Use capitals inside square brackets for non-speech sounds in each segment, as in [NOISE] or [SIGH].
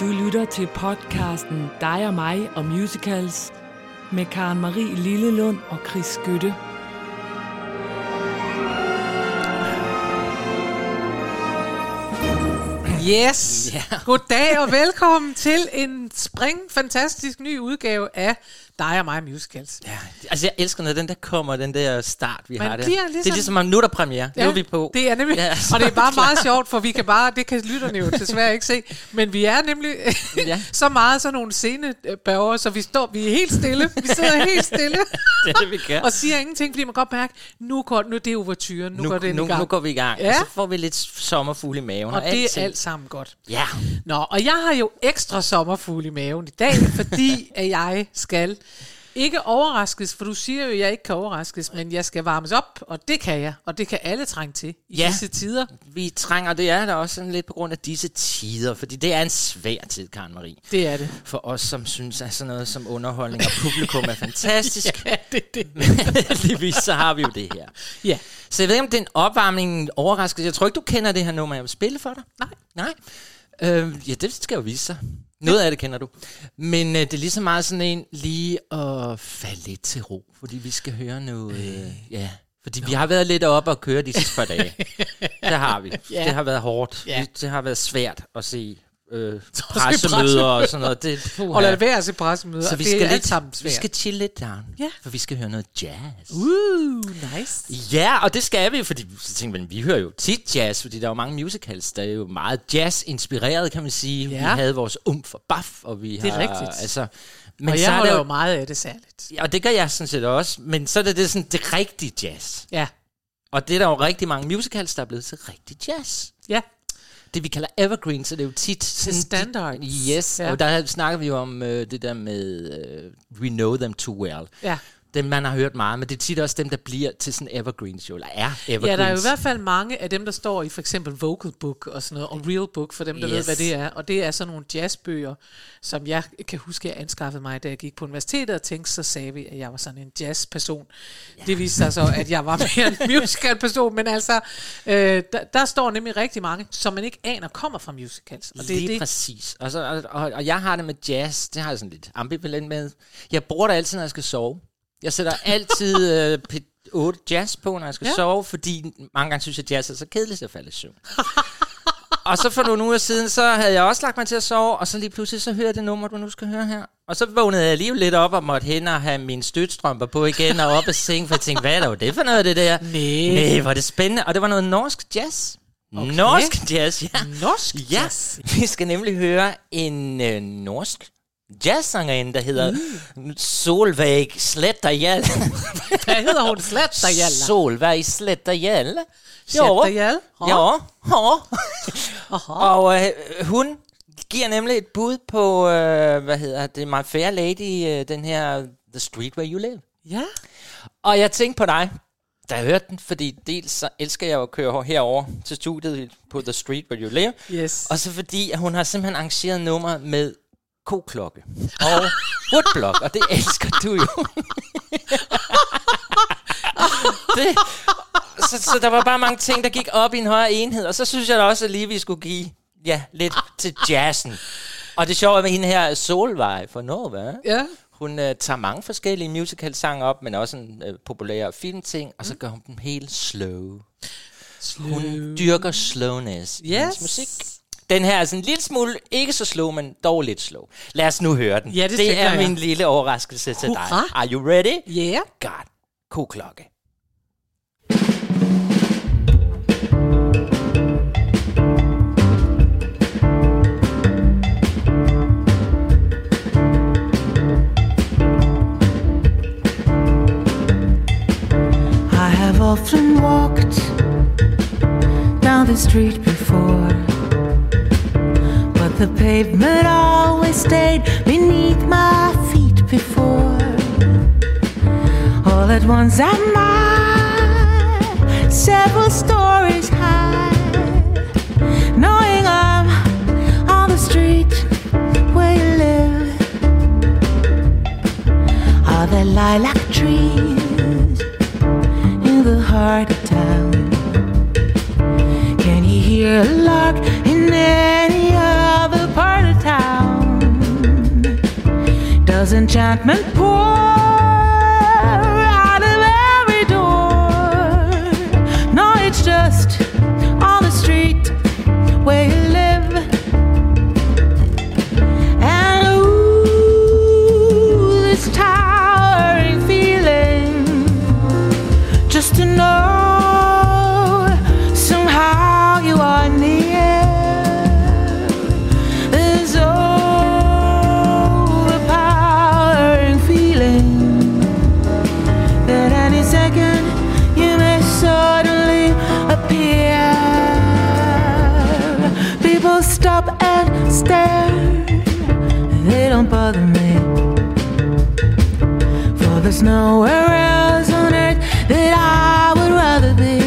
Du lytter til podcasten Dig og mig og musicals med Karen Marie Lillelund og Chris Skytte. Yes. Ja. Goddag og velkommen til en spring fantastisk ny udgave af dig og mig musicals. Ja, altså jeg elsker, når den der kommer, den der start, vi Man har det. bliver Det ligesom- er ligesom, om nu er der premiere. Ja, nu er vi på. Det er nemlig, Ja, og det er bare klar. meget sjovt, for vi kan bare, det kan lytterne jo desværre ikke se, men vi er nemlig [LAUGHS] Ja. så meget sådan nogle scenebørger, så vi står, vi er helt stille, vi sidder helt stille [LAUGHS] Det er det, vi gør. og siger ingenting, fordi man godt mærke, nu går nu er det overturen, nu, nu, går den nu, i gang. nu går vi i gang. Ja. Og så får vi lidt sommerfugle i maven. og det alting. er alt sammen godt. Ja. Nå, og jeg har jo ekstra sommerfugle i maven i dag, fordi at jeg skal ikke overraskes, for du siger jo, at jeg ikke kan overraskes, men jeg skal varmes op, og det kan jeg, og det kan alle trænge til i Ja. disse tider. Vi trænger, det er da også sådan lidt på grund af disse tider, fordi det er en svær tid, Karen Marie. Det er det. For os, som synes, at sådan noget som underholdning og publikum er fantastisk. [LAUGHS] Ja, det er det. Heldigvis, så har vi jo det her. Ja. Så jeg ved ikke, om det er en opvarmning, en overraskelse. Jeg tror ikke, du kender det her nummer, jeg vil spille for dig. Nej. Nej. Øh, ja, det skal jo vise sig. Noget af det kender du. Men øh, det er lige så meget sådan en lige at falde lidt til ro, fordi vi skal høre noget... Øh, ja, fordi vi har været lidt op og køre de sidste par dage. [LAUGHS] det har vi. Ja. Det har været hårdt. Ja. Det har været svært at se øh, [LAUGHS] se pressemøder og sådan noget. Det, puha. Og lad være at se pressemøder, så vi det skal, lidt, sammen vi skal chill lidt down. Ja. For vi skal høre noget jazz. Uh, nice. Ja, og det skal vi, fordi så tænker man, vi hører jo tit jazz, fordi der er jo mange musicals, der er jo meget jazz-inspireret, kan man sige. Ja. Vi havde vores umf og baf, og vi Det er har... rigtigt. Altså, men og så jeg er holder jo meget af det særligt. Ja, og det gør jeg sådan set også, men så er det, det sådan det rigtige jazz. Ja, Og det er der jo rigtig mange musicals, der er blevet til rigtig jazz. ja. Det vi kalder evergreen, så det er jo tit... sådan- standards. Yes, Ja. og der snakker vi jo om øh, det der med øh, We Know Them Too Well. Ja. Dem, man har hørt meget, men det er tit også dem, der bliver til sådan evergreens, jo, eller er evergreens. Ja, der er jo i hvert fald mange af dem, der står i for eksempel Vocal Book og sådan noget, og Real Book, for dem, der yes. ved, hvad det er. Og det er sådan nogle jazzbøger, som jeg kan huske, jeg anskaffede mig, da jeg gik på universitetet og tænkte, så sagde vi, at jeg var sådan en jazzperson. Ja. Det viste sig så, at jeg var mere en [LAUGHS] musical-person, men altså, øh, der, der står nemlig rigtig mange, som man ikke aner kommer fra musicals. Og det Lige er det. præcis. Og, så, og, og, og jeg har det med jazz, det har jeg sådan lidt ambivalent med. Jeg bruger det altid, når jeg skal sove. Jeg sætter altid øh, P8 jazz på, når jeg skal Ja. ja. sove, fordi mange gange synes jeg, at jazz er så kedeligt at falde i søvn. og så for nogle uger siden, så havde jeg også lagt mig til at sove, og så lige pludselig, så hører jeg det nummer, du nu skal høre her. Og så vågnede jeg lige lidt op og måtte hen og have mine støtstrømper på igen og op og seng, for jeg tænkte, hvad er der det for noget, det der? Næh. Nej, hvor det spændende. Og det var noget norsk jazz. Okay. Norsk jazz, ja. Norsk Ja, jazz. vi skal nemlig høre en øh, norsk jazzsangerinde, der hedder mm. Solveig Sletterhjell. Hvad hedder hun? Slet dig, Jalla. Solveig Sletterhjell. Sletterhjell? Ja, ja. Og øh, hun giver nemlig et bud på, øh, hvad hedder det, My Fair Lady, øh, den her The Street Where You Live. Ja. Og jeg tænkte på dig, da jeg hørte den, fordi dels så elsker jeg at køre herover til studiet på The Street Where You Live, Yes. og så fordi, at hun har simpelthen arrangeret nummer med koklokke og woodblock, og det elsker du jo. [LAUGHS] det, så, så der var bare mange ting, der gik op i en højere enhed, og så synes jeg da også, at lige vi skulle give ja, lidt til jazzen. Og det sjove er med hende her, Solvej for Norge, Ja. hun øh, tager mange forskellige musical-sange op, men også en øh, populær filmting, og så gør hun dem helt slow. Hun dyrker slowness i hendes Yes. musik. Den her er sådan en lille smule, ikke så slow, men dog lidt slow. Lad os nu høre den. Ja, det det er jeg. min lille overraskelse til Hurra. dig. Are you ready? Yeah. God. Koklokke. I have often walked down the street before, the pavement always stayed beneath my feet before. All at once I'm I several stories high, knowing I'm on the street where you live. Are there lilac trees? in the heart of town. Can you hear a lark in any Does enchantment pour? They don't. For there's nowhere else on earth that I would rather be.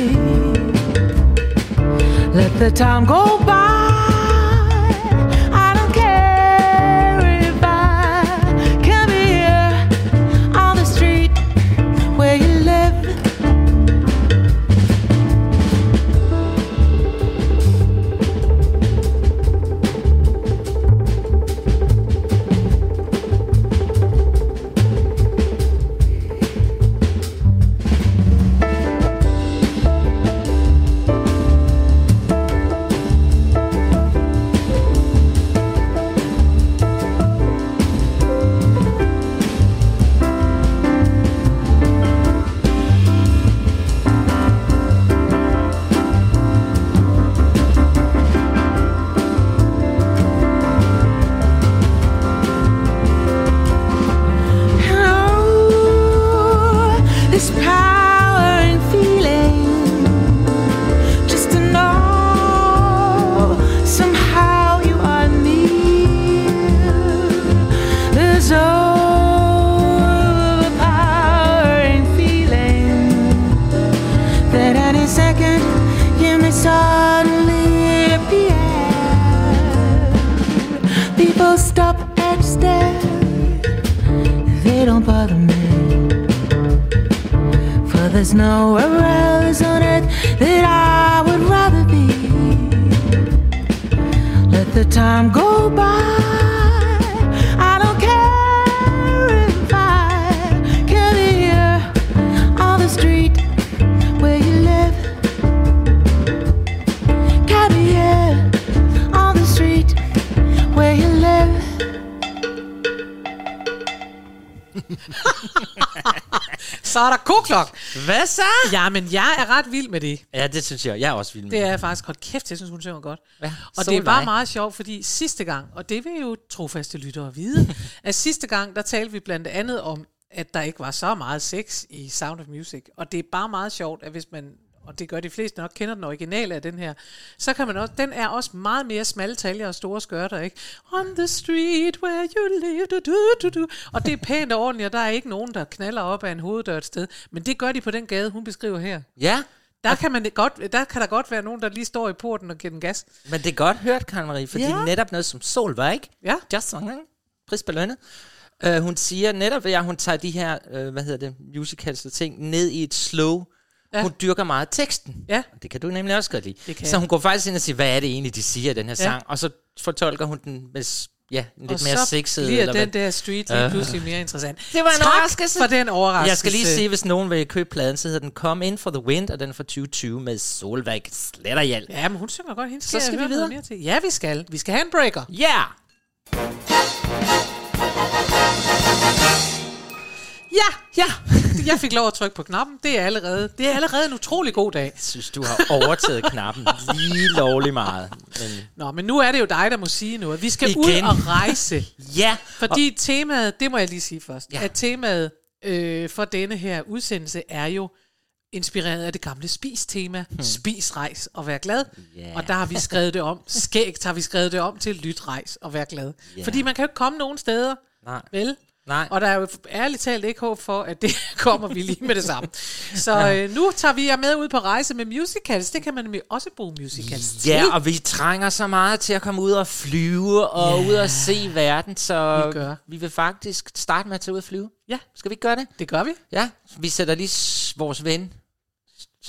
Let the time go time go by. Så er der koklok. Hvad så? Ja, men jeg er ret vild med det. Ja, det synes jeg. Jeg er også vild med Det er jeg faktisk godt kæft, jeg synes, hun synger godt. Ja, og det er bare meget sjovt, fordi sidste gang, og det vil jo trofaste lyttere vide, [LAUGHS] at sidste gang, der talte vi blandt andet om, at der ikke var så meget sex i Sound of Music. Og det er bare meget sjovt, at hvis man, og det gør de fleste nok, kender den originale af den her, så kan man også, den er også meget mere smalle taljer og store skørter, ikke? On the street where you live, du, du, du, du. Og det er pænt og ordentligt, og der er ikke nogen, der knaller op af en hoveddør et sted. Men det gør de på den gade, hun beskriver her. Ja, Der kan, man godt, der kan der godt være nogen, der lige står i porten og giver den gas. men det er godt hørt, Karen Marie, fordi Ja. netop noget som Solveig, Ja. just sådan, ikke? prisbelønnet, uh, hun siger netop, at hun tager de her, uh, hvad hedder det, musicals og ting, ned i et slow. Ja. Hun dyrker meget teksten. Ja. Det kan du nemlig også godt lide. Det kan så hun går faktisk ind og siger, hvad er det egentlig, de siger i den her Ja. sang? Og så fortolker hun den med, ja, lidt og mere så sexet. bliver eller den hvad. der street lige pludselig mere interessant. Det var en tak overraskelse. for den overraskelse. Jeg skal lige sige, hvis nogen vil købe pladen, så hedder den Come In For The Wind, og den er fra 2020 med Solveig Sletterhjælp. Ja, men hun synger godt. Hende Så skal, skal jeg vi videre. Mere til. Ja, vi skal. Vi skal have en breaker. Ja! Yeah! Ja, ja. Jeg fik lov at trykke på knappen. Det er allerede, det er allerede en utrolig god dag. Jeg synes, du har overtaget knappen lige lovlig meget. Men Nå, men nu er det jo dig, der må sige noget. Vi skal ud Igen. og rejse. [LAUGHS] ja, Fordi temaet, det må jeg lige sige først, Ja. at temaet øh, for denne her udsendelse er jo inspireret af det gamle spis-tema. Hmm. Spis, rejs og vær glad. Ja. Og der har vi skrevet det om. Skægt har vi skrevet det om til lyt, rejs og vær glad. Ja. Fordi man kan jo ikke komme nogen steder. Nej. Vel? Nej. Og der er jo ærligt talt ikke håb for, at det [LAUGHS] kommer vi lige med det samme. Så øh, nu tager vi jer med ud på rejse med musicals. Det kan man nemlig også bruge musicals til. Ja, og vi trænger så meget til at komme ud og flyve og Ja. ud og se verden, så Vi gør. vi vil faktisk starte med at tage ud og flyve. Ja, Skal vi ikke gøre det? det gør vi. Ja, vi sætter lige vores ven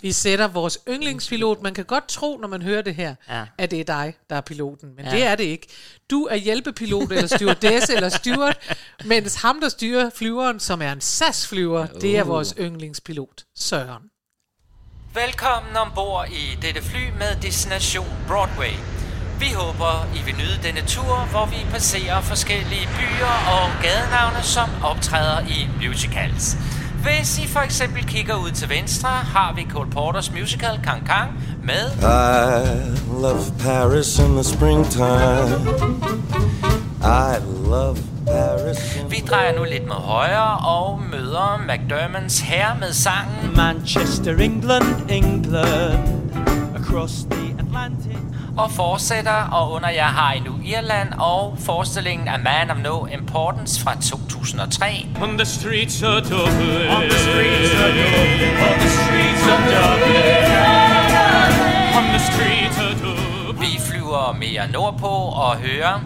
Vi sætter vores yndlingspilot. Man kan godt tro, når man hører det her, Ja. at det er dig, der er piloten. Men Ja. det er det ikke. Du er hjælpepilot, eller stewardesse, eller steward, mens ham, der styrer flyveren, som er en SAS-flyver, det er vores yndlingspilot, Søren. Velkommen ombord i dette fly med destination Broadway. Vi håber, I vil nyde denne tur, hvor vi passerer forskellige byer og gadenavne, som optræder i musicals. Hvis I for eksempel kigger ud til venstre, har vi Cole Porters musical Kang Kang med I love Paris in the springtime. I love Paris. In Vi drejer nu lidt mod højre og møder McDermonds her med sangen Manchester, England, England, across the Atlantic. Og fortsætter, og under jer har I nu Irland og forestillingen A Man of No Importance fra 2003. On the streets of Dublin. On the streets of Dublin. On the streets of Dublin. On the streets of Dublin. Vi flyver mere nordpå og hører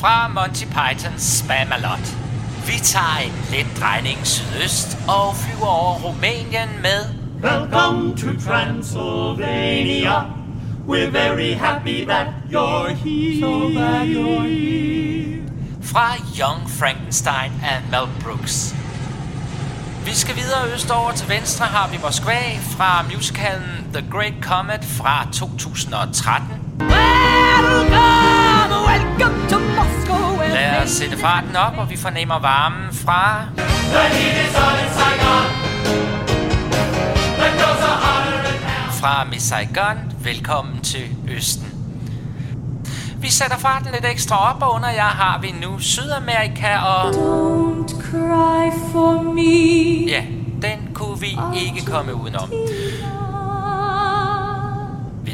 fra Monty Pythons Spamalot. Vi tager en let drejning sydøst og flyver over Rumænien med Welcome to Transylvania. We're very happy that you're here. So glad you're here. fra Young Frankenstein af Mel Brooks. Vi skal videre østover til venstre har vi Moskva fra musicalen The Great Comet fra 2013. welcome to Moscow. Lad os sætte farten op, og vi fornemmer varmen fra fra Miss Saigon. Velkommen til Østen. Vi sætter farten lidt ekstra op, og under jer har vi nu Sydamerika og... Don't cry for me. Ja, den kunne vi ikke komme udenom.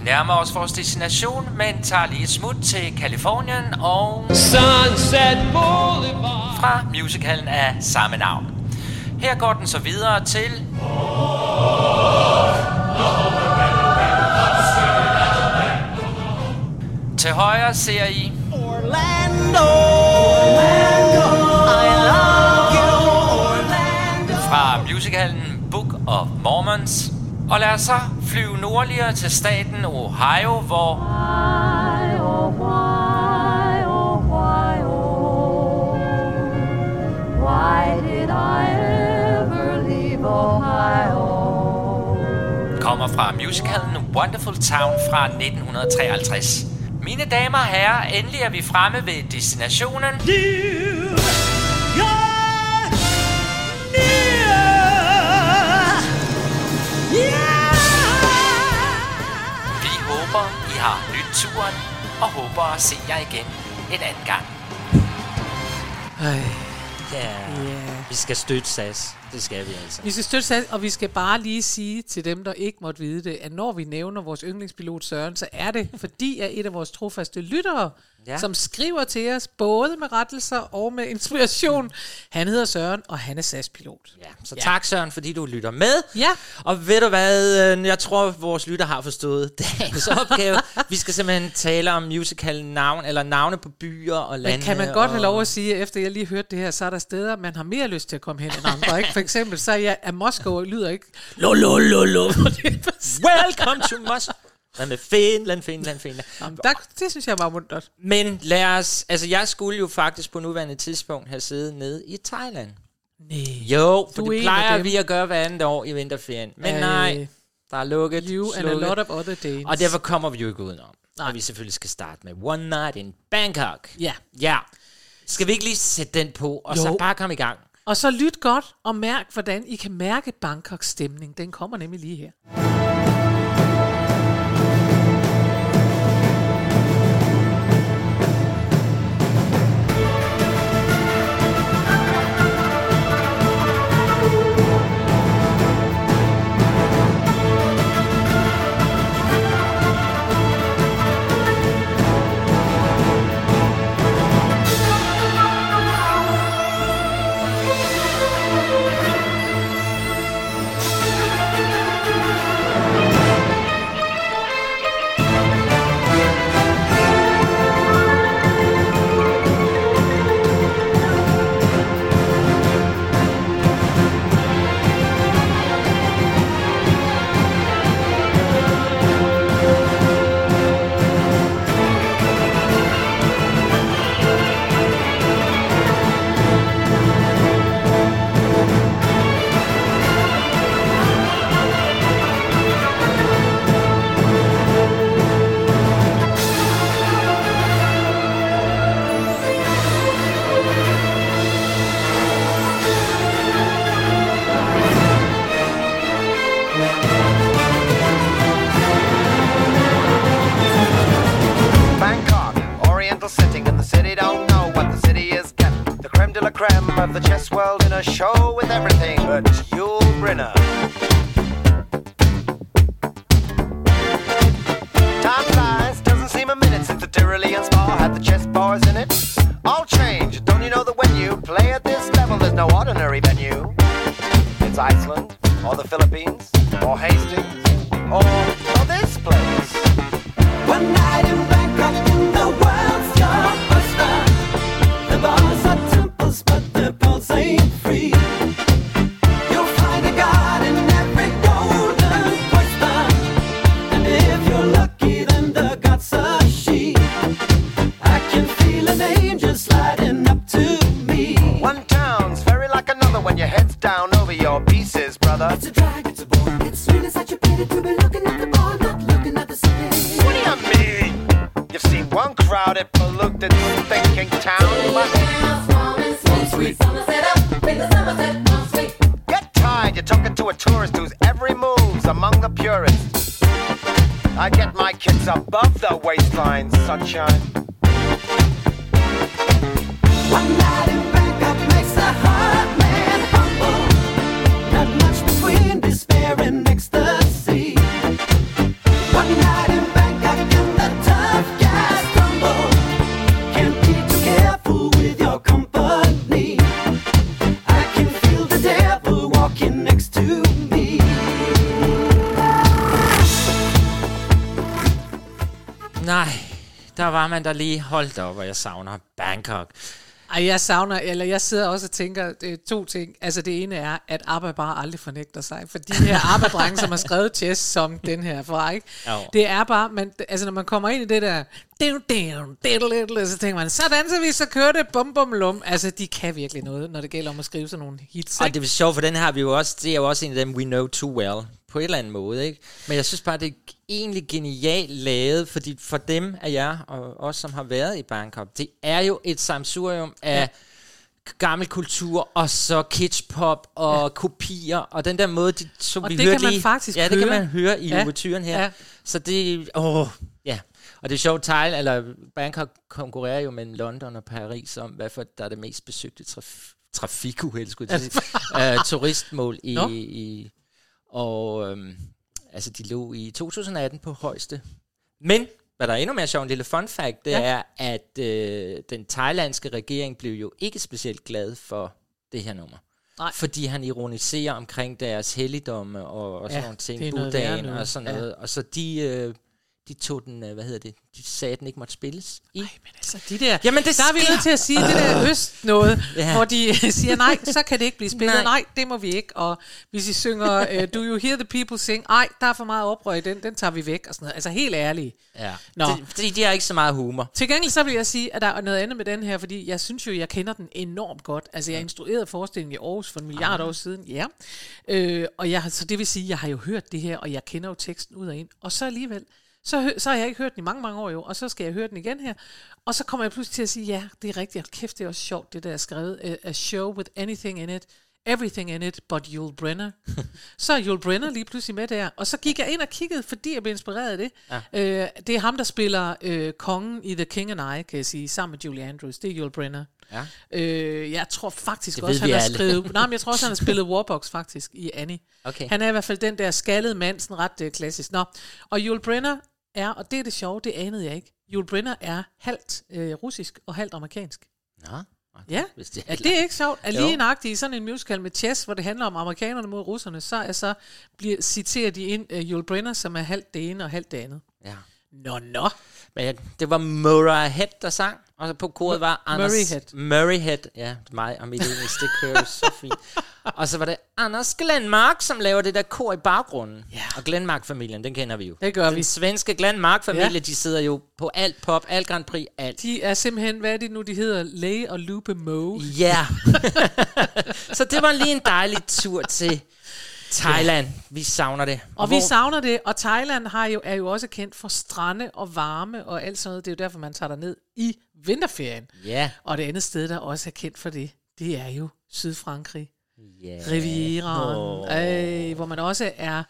Vi nærmer os vores destination, men tager lige et smut til Kalifornien og Sunset Boulevard. fra musicalen af samme navn. Her går den så videre til Til højre ser I Orlando, Orlando, I love you, Orlando. fra musicalen Book of Mormons. Og lad os så flyve nordligere til staten Ohio, hvor Why, oh, why, oh, why, oh. Why did I ever leave Ohio? kommer fra musicalen Wonderful Town fra 1953. Mine damer og herrer, endelig er vi fremme ved destinationen. Yeah! Turen, og håber at se jer igen en anden gang. Ej. Ja, Ja. vi skal støtte SAS. Det skal vi altså. Vi skal støtte SAS, og vi skal bare lige sige til dem, der ikke måtte vide det, at når vi nævner vores yndlingspilot Søren, så er det fordi, at et af vores trofaste lyttere, Ja. som skriver til os, både med rettelser og med inspiration. Han hedder Søren, og han er SAS-pilot. Ja, så ja. tak Søren, fordi du lytter med. Ja. Og ved du hvad, øh, jeg tror, vores lytter har forstået [LAUGHS] dagens opgave. Vi skal simpelthen tale om musical navn, eller navne på byer og lande. Men kan man godt og... have lov at sige, efter jeg lige hørte det her, så er der steder, man har mere lyst til at komme hen end andre. Ikke? [LAUGHS] For eksempel, så er jeg, at Moskva lyder ikke... Lo, lo, lo, lo. [LAUGHS] Welcome to Moscow. Hvad med Finland, Finland, Finland. Jamen, der, det synes jeg var muntert. Men lad os, altså jeg skulle jo faktisk på nuværende tidspunkt have siddet nede i Thailand. Nej. Jo, for Du det plejer vi at gøre hver andet år i vinterferien. Men Øh, nej, der er lukket, You and a slukket. lot of other Danes. Og derfor kommer vi jo ikke udenom. Nej. Og vi selvfølgelig skal starte med One Night in Bangkok. Ja. Ja. Skal vi ikke lige sætte den på, og Jo. så bare komme i gang? Og så lyt godt og mærk, hvordan I kan mærke Bangkoks stemning. Den kommer nemlig lige her. Var man der lige holdt op, og jeg savner Bangkok. Ej, jeg savner, eller jeg sidder også og tænker øh, to ting. Altså det ene er, at ABBA bare aldrig fornægter sig. For de her [LAUGHS] ABBA-drenge, som har skrevet chess som den her fra, ikke? Jo. Det er bare, man, altså når man kommer ind i det der, down, down, diddle, så tænker man, så danser vi, så kører det, bum bum lum. Altså de kan virkelig noget, når det gælder om at skrive sådan nogle hits. Og ikke? det er sjovt, for den har vi jo også, det er jo også en af dem, we know too well, på en eller anden måde, ikke? Men jeg synes bare, det er egentlig genialt lavet, fordi for dem af jer, og os, som har været i Bangkok, det er jo et samsurium af gammel kultur, og så kitschpop og ja. kopier, og den der måde, de, som Og vi det hørte kan man lige, faktisk Ja, det kan høre. man høre i Ja. ja. overturen her. Ja. Ja. Så det, åh, ja. Og det er sjovt, Thailand, eller Bangkok konkurrerer jo mellem London og Paris om, hvad for der er det mest besøgte traf- trafikuheld, skulle jeg sige, uh, [LAUGHS] turistmål i, Nå. i og øhm, altså de lå i 2018 på højeste. Men, hvad der er endnu mere sjovt, en lille fun fact, det Ja. er, at øh, den thailandske regering blev jo ikke specielt glad for det her nummer. Nej. Fordi han ironiserer omkring deres helligdomme og, og sådan Ja, nogle ting, buddhaen og sådan Ja. noget. Og så de, øh, de tog den, øh, hvad hedder det, de sagde, at den ikke måtte spilles i. Men altså, de der, Jamen, det der er vi nødt til at sige det der øst noget, [LAUGHS] ja. Hvor de [LAUGHS] siger, nej, så kan det ikke blive spillet, nej, Nej. nej det må vi ikke, og hvis I synger, uh, do you hear the people sing, ej, der er for meget oprør i den, den tager vi væk, og sådan noget, altså helt ærligt. Ja. Nå. Det, fordi de har ikke så meget humor. Til gengæld så vil jeg sige, at der er noget andet med den her, fordi jeg synes jo, jeg kender den enormt godt. Altså, jeg instruerede forestillingen i Aarhus for en milliard år siden, ja. Øh, og jeg, så det vil sige, jeg har jo hørt det her, og jeg kender jo teksten ud og ind. Og så alligevel, så, så har jeg ikke hørt den i mange, mange år jo, og så skal jeg høre den igen her. Og så kommer jeg pludselig til at sige, ja, det er rigtigt, og kæft, det er også sjovt, det der er skrevet. A show with anything in it, everything in it, but Yul Brenner. [LAUGHS] så er Yul Brenner lige pludselig med der. Og så gik jeg ind og kiggede, fordi jeg blev inspireret af det. Ja. Øh, det er ham, der spiller øh, kongen i The King and I, kan jeg sige, sammen med Julie Andrews. Det er Yul Brenner. Ja. Øh, jeg tror faktisk Det også, han har skrevet... [LAUGHS] Nej, men jeg tror også, han har spillet Warbox faktisk i Annie. Okay. Han er i hvert fald den der skaldede mand, sådan ret øh, klassisk. Nå, og Yul Brenner er, og det er det sjove, det anede jeg ikke, Yul Brenner er halvt øh, russisk og halvt amerikansk. Nå, Ja, hvis det det er ikke sjovt. At lige nøjagtigt i sådan en musical med chess, hvor det handler om amerikanerne mod russerne, så, er så bliver, citerer de ind uh, Yul Brenner, som er halvt det ene og halvt det andet. Ja. Nå, nå. Men det var Murray Head, der sang, og så på koret var Anders... Murrayhead. Murrayhead, ja, mig og mit engelsk, det kører så fint. Og så var det Anders Glenmark, som laver det der kor i baggrunden. Ja. Og Glenmark-familien, den kender vi jo. Det gør den vi. svenske Glenmark-familie, Ja. de sidder jo på alt pop, alt Grand Prix, alt. De er simpelthen, hvad er det nu, de hedder? Lay og Lupe Moe. Ja. [LAUGHS] så det var lige en dejlig tur til Thailand. Vi savner det. Og vi hvor- savner det, og Thailand har jo, er jo også kendt for strande og varme og alt sådan noget. Det er jo derfor, man tager der ned i vinterferien. Ja, Og det andet sted, der også er kendt for det, det er jo Sydfrankrig. Yeah. Rivieraen, Åh. øh, hvor man også er,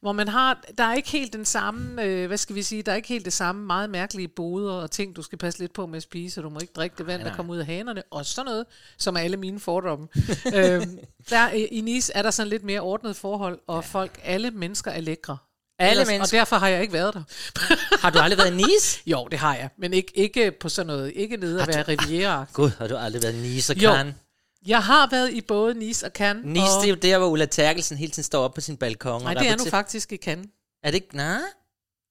hvor man har, der er ikke helt den samme, øh, hvad skal vi sige, der er ikke helt det samme meget mærkelige boder og ting, du skal passe lidt på med at spise, og du må ikke drikke det vand, der kommer ud af hanerne, og sådan noget, som er alle mine fordomme. [LAUGHS] øhm, der i Nice er der sådan lidt mere ordnet forhold, og ja. folk, alle mennesker er lækre. Alle Ellers- mennesker. Og derfor har jeg ikke været der. [LAUGHS] Har du aldrig været i Nice? [LAUGHS] jo, det har jeg, men ikke, ikke på sådan noget, ikke nede at være riviera. Gud, har du aldrig været i Nice og. Cannes? Jeg har været i både Nice og Cannes. Nice, og, det er jo der, hvor Ulla Terkelsen hele tiden står op på sin balkon. Nej, og det er nu rapporterer- faktisk i Cannes. Er det ikke? Nej,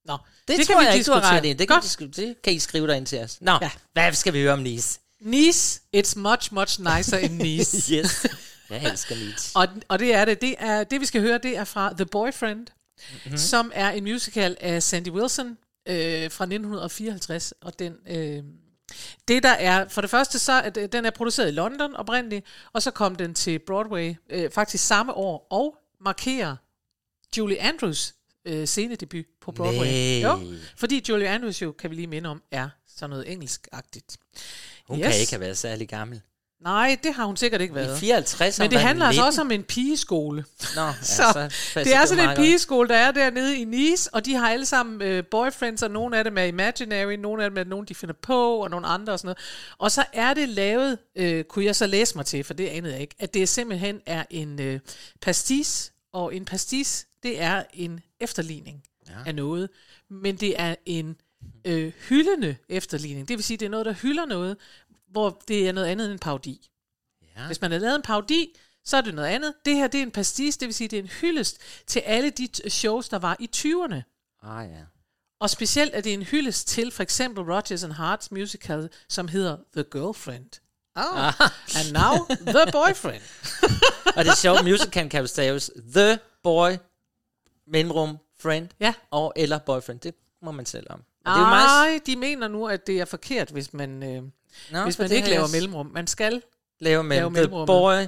Nå, det, det kan tror vi jeg ikke, du har ret i. Det kan, Godt. det kan I skrive dig ind til os. Nå, ja. hvad skal vi høre om Nice? Nice, it's much, much nicer in Nice. [LAUGHS] yes. Jeg elsker Nice. og, og det er det. Det, er, det, vi skal høre, det er fra The Boyfriend, mm-hmm. som er en musical af Sandy Wilson øh, fra 1954. Og den, øh, det der er, for det første, så er det- den er produceret i London oprindeligt, og så kom den til Broadway øh, faktisk samme år, og markerer Julie Andrews øh, scenedebut på Broadway. Nej. Jo, fordi Julie Andrews jo, kan vi lige minde om, er sådan noget engelskagtigt. Hun yes. kan ikke have været særlig gammel. Nej, det har hun sikkert ikke været. I 54 Men det handler altså også om en pigeskole. Nå, ja, [LAUGHS] Så, så det er sådan en pigeskole, der er dernede i Nice, og de har alle sammen øh, boyfriends, og nogle af dem er imaginary, nogle af dem er nogen, de finder på, og nogle andre og sådan noget. Og så er det lavet, øh, kunne jeg så læse mig til, for det anede jeg ikke, at det simpelthen er en øh, pastis, og en pastis, det er en efterligning ja. af noget, men det er en øh, hyldende efterligning. Det vil sige, det er noget, der hylder noget, hvor det er noget andet end en parodi. Ja. Hvis man har lavet en parodi, så er det noget andet. Det her, det er en pastis, det vil sige, det er en hyldest til alle de shows, der var i 20'erne. Ah, ja. Og specielt er det en hyldest til for eksempel Rodgers and Harts musical, som hedder The Girlfriend. Oh, and now The Boyfriend. [LAUGHS] Og det er sjovt, musical kan jo staves The Boy, mellemrum, friend, Ja. og eller boyfriend. Det må man selv om. Jo meget... De mener nu, at det er forkert, hvis man, øh, Nå, hvis man ikke laver s- mellemrum. Man skal Lave med lave. Boy,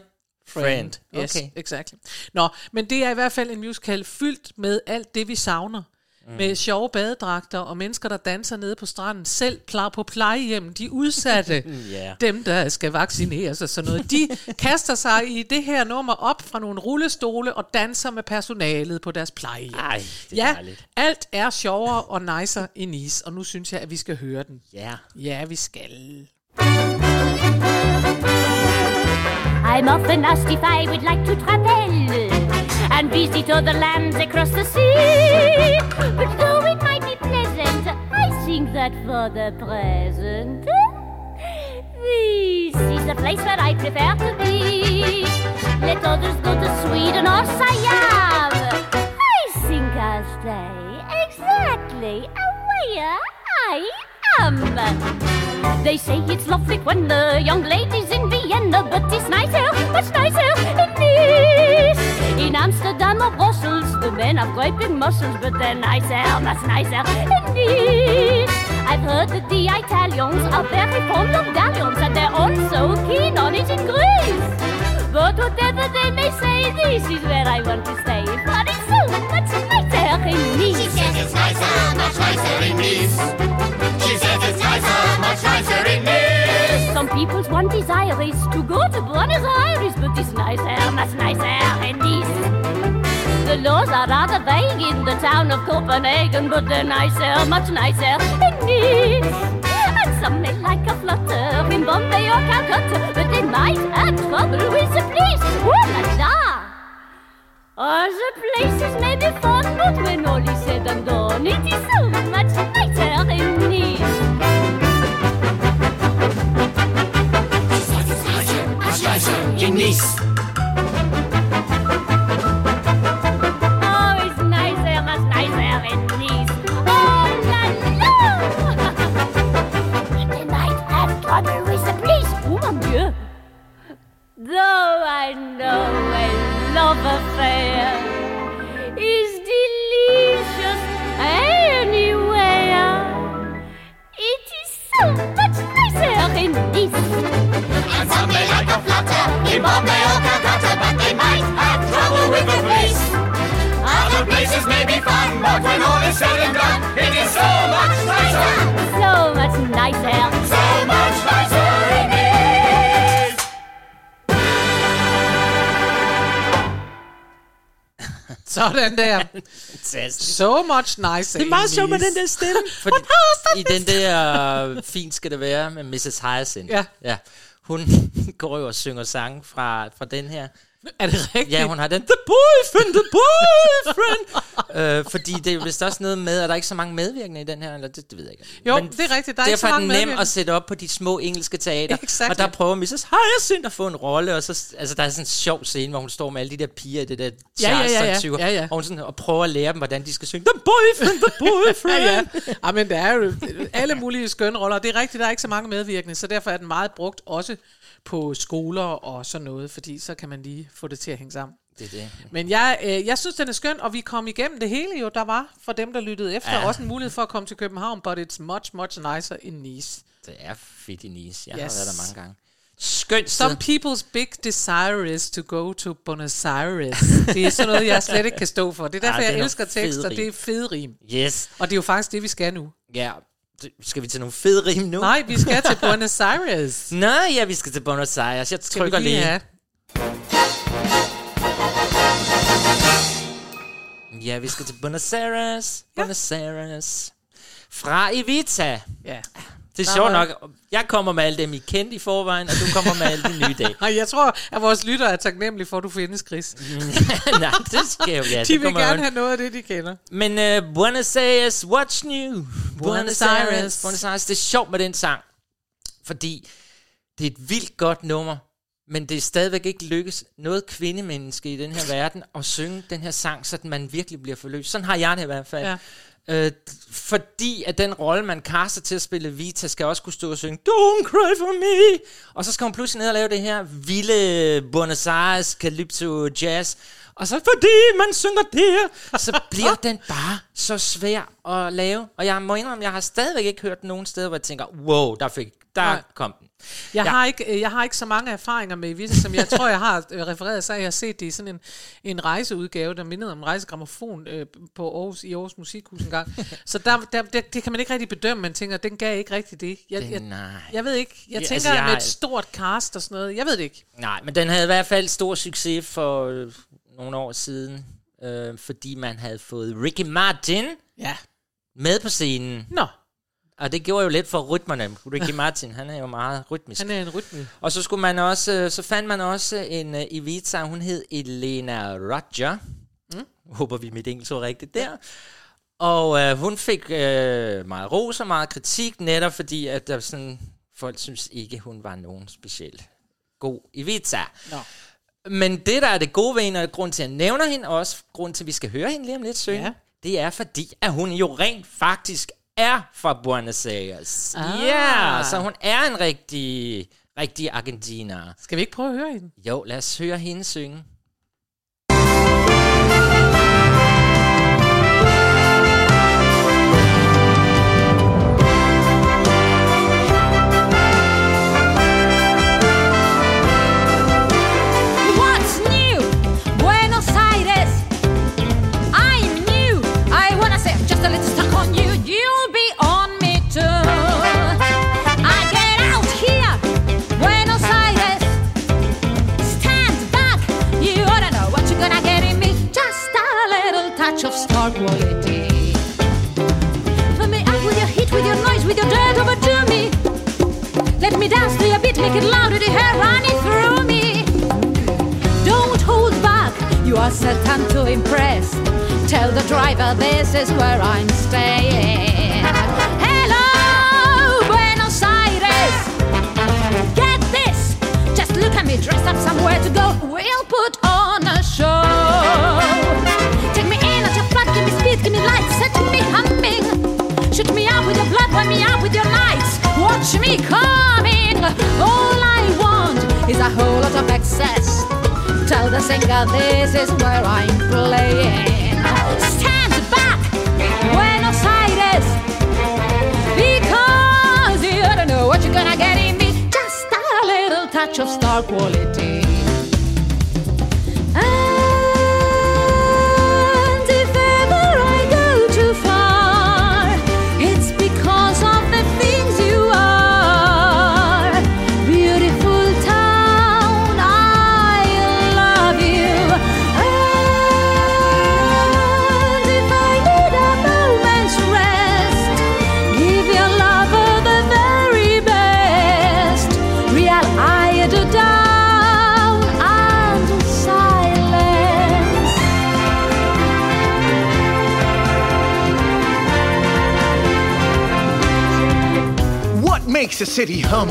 friend. Yes, Okay. exactly. Nå, men det er i hvert fald en musical fyldt med alt det, vi savner. Mm. Med sjove badedragter og mennesker, der danser nede på stranden. Selv pla- på plejehjem, de udsatte, [LAUGHS] Ja. dem der skal vaccineres og sådan noget. De kaster sig i det her nummer op fra nogle rullestole og danser med personalet på deres plejehjem. Ej, det er Ja, dejligt. alt er sjovere og nicer i Nice, og nu synes jeg, at vi skal høre den. Ja. Ja, vi skal. I'm off and asked if I would like to travel and visit other lands across the sea. But though it might be pleasant, I think that for the present, this is the place where I prefer to be. Let others go to Sweden or Siam. I think I'll stay exactly where I am. They say it's lovely when the young lady's in Vienna, but it's nicer, much nicer in Nice. In Amsterdam or Brussels, the men have great big muscles, but they're nicer, much nicer in Nice. I've heard that the Italians are very fond of galleons, and they're also keen on it in Greece. But whatever they may say, this is where I want to stay, for it's so much nicer in Nice. She says it's nicer, much nicer in Nice. She says it's nicer, much nicer in Nice. Some people's one desire is to go to Buenos Aires, but it's nicer, much nicer in Nice. Laws are rather vague in the town of Copenhagen, but they're nicer, much nicer in Nice. And some may like a flutter in Bombay or Calcutta, but they might have trouble with the police. Oh la la! The places may be fun, but when all is said and done, it is so much nicer in Nice. In Nice. Fantastisk. So much nice. Det er meget sjovt med den der stemme. [LAUGHS] Fordi I den der øh, Fint skal det være med Mrs. Hyacinth. Ja. ja. Hun [LAUGHS] går jo og synger sange fra, fra den her. Er det rigtigt? Ja, hun har den, the boyfriend, the boyfriend. [LAUGHS] øh, fordi det er jo vist også noget med, at der er ikke så mange medvirkende i den her, eller det, det ved jeg ikke. Jo, det er rigtigt. Der er ikke så derfor er mange den nem at sætte op på de små engelske teater. Exactly. Og der prøver Mrs. Hyacinth at få en rolle, og så, altså, der er sådan en sjov scene, hvor hun står med alle de der piger i det der Ja, ja, ja, ja. Charles-stativ, Ja, ja. og hun sådan, og prøver at lære dem, hvordan de skal synge, the boyfriend, the boyfriend. [LAUGHS] ja, ja. ja, men der er jo alle mulige skønne roller. Det er rigtigt, der er ikke så mange medvirkende, så derfor er den meget brugt også på skoler og sådan noget, fordi så kan man lige få det til at hænge sammen. Det er det. Men jeg, øh, jeg synes, den er skøn, og vi kom igennem det hele jo, der var for dem, der lyttede efter. Ja. Ja. Også en mulighed for at komme til København, but it's much, much nicer in Nice. Det er fedt i Nice. Jeg Yes. har været der mange gange. Skønt sted. Some people's big desire is to go to Buenos Aires. Det er sådan noget, jeg slet ikke kan stå for. Det er derfor, Ah, det er jeg elsker tekster. Det er fede rim. Yes. Og det er jo faktisk det, vi skal nu. Ja. Skal vi til nogle fede rim nu? Nej, vi skal til Buenos Aires. [LAUGHS] Nå, ja, vi skal til Buenos Aires. Jeg trykker lige have? Ja, vi skal til Buenos Aires. Buenos Aires. Fra Evita. Ja. Det er sjovt nok. Jeg kommer med alle dem, I kendte i forvejen, og du kommer med alle de nye dage. [LAUGHS] Jeg tror, at vores lyttere er taknemmelige for, at du findes, Chris. [LAUGHS] Nej, det skal jo, ja. de vil gerne an. have noget af det, de kender. Men uh, Buenos Aires, what's new? Buenos Aires. Buenos Aires. Det er sjovt med den sang, fordi det er et vildt godt nummer, men det er stadigvæk ikke lykkes noget kvindemenneske i den her verden at synge den her sang, så man virkelig bliver forløst. Sådan har jeg det i hvert fald. Ja. Øh, fordi at den rolle, man kaster til at spille Vita, skal også kunne stå og synge Don't cry for me. Og så skal hun pludselig ned og lave det her vilde Buenos Aires Calypso Jazz. Og så fordi man synger det, så bliver den bare så svær at lave. Og jeg må indrømme, jeg har stadigvæk ikke hørt nogen steder, hvor jeg tænker, wow, der, fik, der Nej. kom den. Jeg, Ja. har ikke, øh, jeg har ikke så mange erfaringer med Vita, som jeg tror, jeg har øh, refereret, så har jeg set det i sådan en, en rejseudgave, der mindede om en rejsegrammofon øh, på Aarhus, i Aarhus Musikhus en gang. [LAUGHS] Så der, der, der, det kan man ikke rigtig bedømme, man tænker, den gav ikke rigtig det. Jeg, Den- jeg, nej. jeg ved ikke, jeg Ja, tænker altså, jeg med har- et stort cast og sådan noget, jeg ved det ikke. Nej, men den havde i hvert fald stor succes for øh, nogle år siden, øh, fordi man havde fået Ricky Martin Ja. med på scenen. Nå, Og det gjorde jo lidt for rytmerne. Ricky Martin, han er jo meget rytmisk. han er en rytme. Og så skulle man også, øh, så fandt man også en uh, Evita, hun hed Elena Roger. Mm. Håber vi mit engelsk var rigtigt der. Og øh, hun fik øh, meget ros og meget kritik, netop fordi, at der sådan, folk synes ikke, hun var nogen specielt god Evita. Nå. Men det, der er det gode ved hende, og grund til, at jeg nævner hende, og også grund til, at vi skal høre hende lige om lidt synge, Ja. det er fordi, at hun jo rent faktisk er fra Buenos Aires. Ah. Ja, så hun er en rigtig, rigtig argentiner. Skal vi ikke prøve at høre hende? Jo, lad os høre hende synge. You are certain to impress. Tell the driver this is where I'm staying. Hello, Buenos Aires. Get this, just look at me, dressed up somewhere to go. We'll put on a show. Take me in at your flat, give me speed, give me light, set me humming. Shoot me up with your blood, wipe me up with your lights. Watch me coming. All I want is a whole lot of excess. Tell the singer this is where I'm playing. Stand back, Buenos Aires. Because you don't know what you're gonna get in me. Just a little touch of star quality. City hum?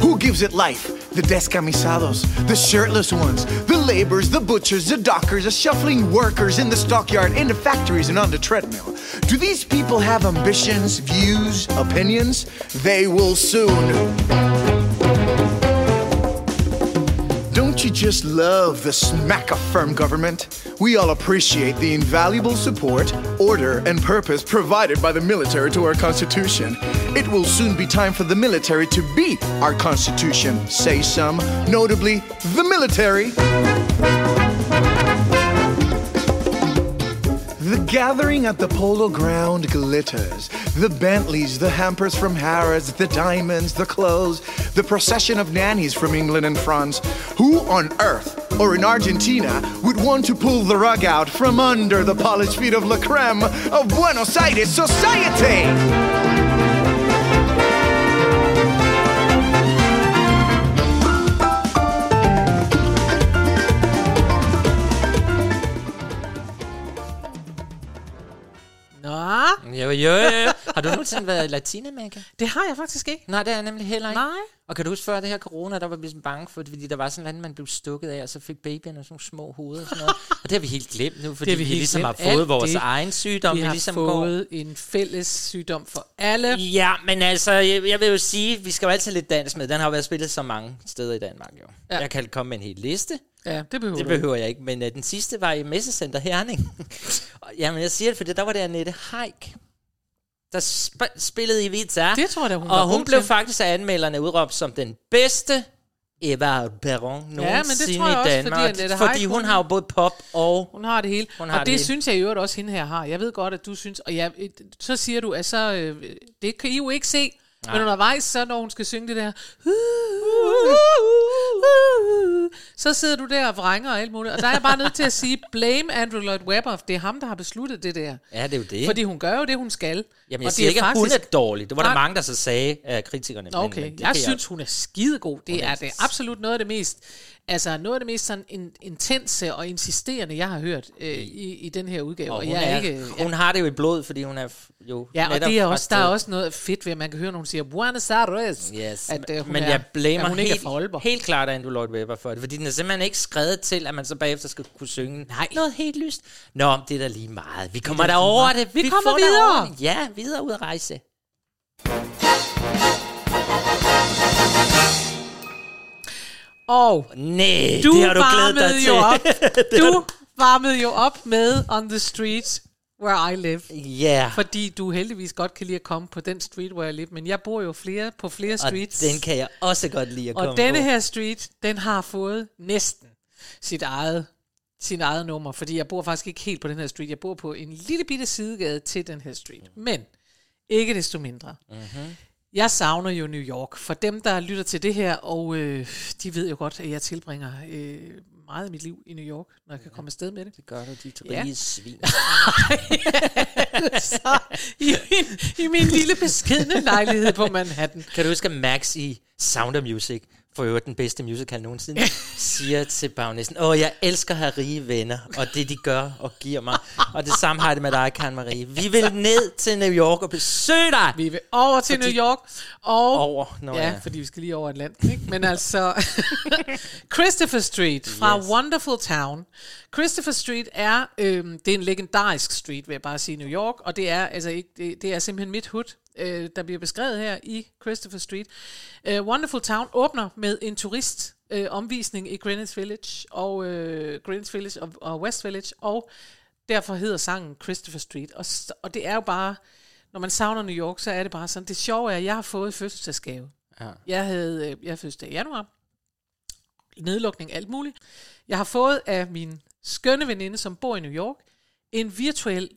Who gives it life? The descamisados, the shirtless ones, the laborers, the butchers, the dockers, the shuffling workers in the stockyard, in the factories, and on the treadmill. Do these people have ambitions, views, opinions? They will soon. Don't you just love the smack of firm government? We all appreciate the invaluable support, order, and purpose provided by the military to our Constitution. It will soon be time for the military to be our Constitution, say some, notably the military. The gathering at the polo ground glitters. The Bentleys, the hampers from Harrods, the diamonds, the clothes, the procession of nannies from England and France. Who on earth, or in Argentina, would want to pull the rug out from under the polished feet of La Creme of Buenos Aires society? Jo. Har du nogensinde været i Latinamerika? det har jeg faktisk ikke. Nej, det er jeg nemlig heller ikke. Nej. Og kan du huske før det her corona, der var vi sådan bange for, fordi der var sådan noget, man blev stukket af, og så fik babyerne sådan nogle små hoveder og sådan noget. og det har vi helt glemt nu, fordi Det vi, vi vi ligesom glemt. har fået Alt vores det, egen sygdom. Vi har ligesom fået en fælles sygdom for alle. Ja, men altså, jeg, jeg vil jo sige, vi skal jo altid lidt dansk med. Den har jo været spillet så mange steder i Danmark, jo. Ja. Jeg kan komme med en hel liste. Ja, det behøver Det behøver jeg ikke, men uh, den sidste var i Messecenter Herning. [LAUGHS] Og, Jamen, jeg siger det, fordi der var det Annette Haik, der sp- spillede i Vita. Det tror jeg hun var Og hun blev til. faktisk af anmelderne udråbt som den bedste Eva Perron nogensinde tror jeg i Danmark. fordi Annette fordi hun, hun- har jo både pop og... Hun har det hele. Hun og har det, det hele. synes jeg i øvrigt også, hende her har. Jeg ved godt, at du synes... Og jeg, så siger du, at så... Øh, det kan I jo ikke se. Nej. Men undervejs, så når hun skal synge det der... Så sidder du der og vrænger og alt muligt. Og der er jeg bare nødt til at sige, blame Andrew Lloyd Webber. Det er ham, der har besluttet det der. Ja, det er jo det. Fordi hun gør jo det, hun skal. Jamen, jeg og det siger ikke, at hun er dårlig. Det var der mange, der så sagde af kritikerne. Okay, men, men jeg synes, hun er skidegod. Det er er det absolut noget af det mest, altså noget af det mest sådan in, intense og insisterende, jeg har hørt øh, i, i den her udgave. Og Og hun, jeg er ikke, hun har det jo i blod, fordi hun er jo Ja, og det er også, der er også noget fedt ved, at man kan høre, når hun siger Buenos Aires. Yes, at, øh, hun men er, jeg blamer hun ikke helt, er helt klart Andrew Lloyd Webber for det, fordi den er simpelthen ikke skrevet til, at man så bagefter skal kunne synge Nej. noget helt lyst. Nå, det er da lige meget. Vi kommer da da lige over meget. det. Vi kommer får videre. derover det. Ja, videre ud at rejse. Og Nej, du det har du glædet dig varmede til. jo op. [LAUGHS] Du varmede jo op med On the Street Where I Live. Ja, Fordi du heldigvis godt kan lide at komme på den street, where I live. Men jeg bor jo flere på flere og streets. den kan jeg også godt lide at komme Og denne på. her street, den har fået næsten sit eget, sin eget nummer, fordi jeg bor faktisk ikke helt på den her street. Jeg bor på en lille bitte sidegade til den her street. Men ikke desto mindre. Mm-hmm. Jeg savner jo New York. For dem, der lytter til det her, og øh, de ved jo godt, at jeg tilbringer øh, meget af mit liv i New York, når jeg kan komme afsted med det. Det gør du, dit Ja. rige svin. [LAUGHS] Så i min, i min lille beskedne lejlighed på Manhattan. Kan du huske, Max i Sound of Music, for øvrigt den bedste musical nogensinde, [LAUGHS] siger til bagnæsten, åh, jeg elsker at have rige venner, og det de gør og giver mig. Og det samme har jeg det med dig, Karen Marie. Vi vil [LAUGHS] ned til New York og besøge dig. Vi vil over til Fordi- New York. Og Over, når ja, jeg... fordi vi skal lige over Atlanten, ikke? Men altså, [LAUGHS] Christopher Street fra Yes. Wonderful Town. Christopher Street er, øhm, det er en legendarisk street, vil jeg bare sige, i New York, og det er, altså ikke, det, det er simpelthen mit hood, øh, der bliver beskrevet her i Christopher Street. Uh, Wonderful Town åbner med en turist øh, omvisning i Greenwich Village, og øh, Greenwich Village og, og West Village, og derfor hedder sangen Christopher Street. Og, og det er jo bare, når man savner New York, så er det bare sådan, det sjove er, at jeg har fået fødselsdagsgave. Ja. Jeg havde, øh, jeg fødselsdag i januar. Nedlukning, alt muligt. Jeg har fået af min skønne veninde, som bor i New York, en virtuel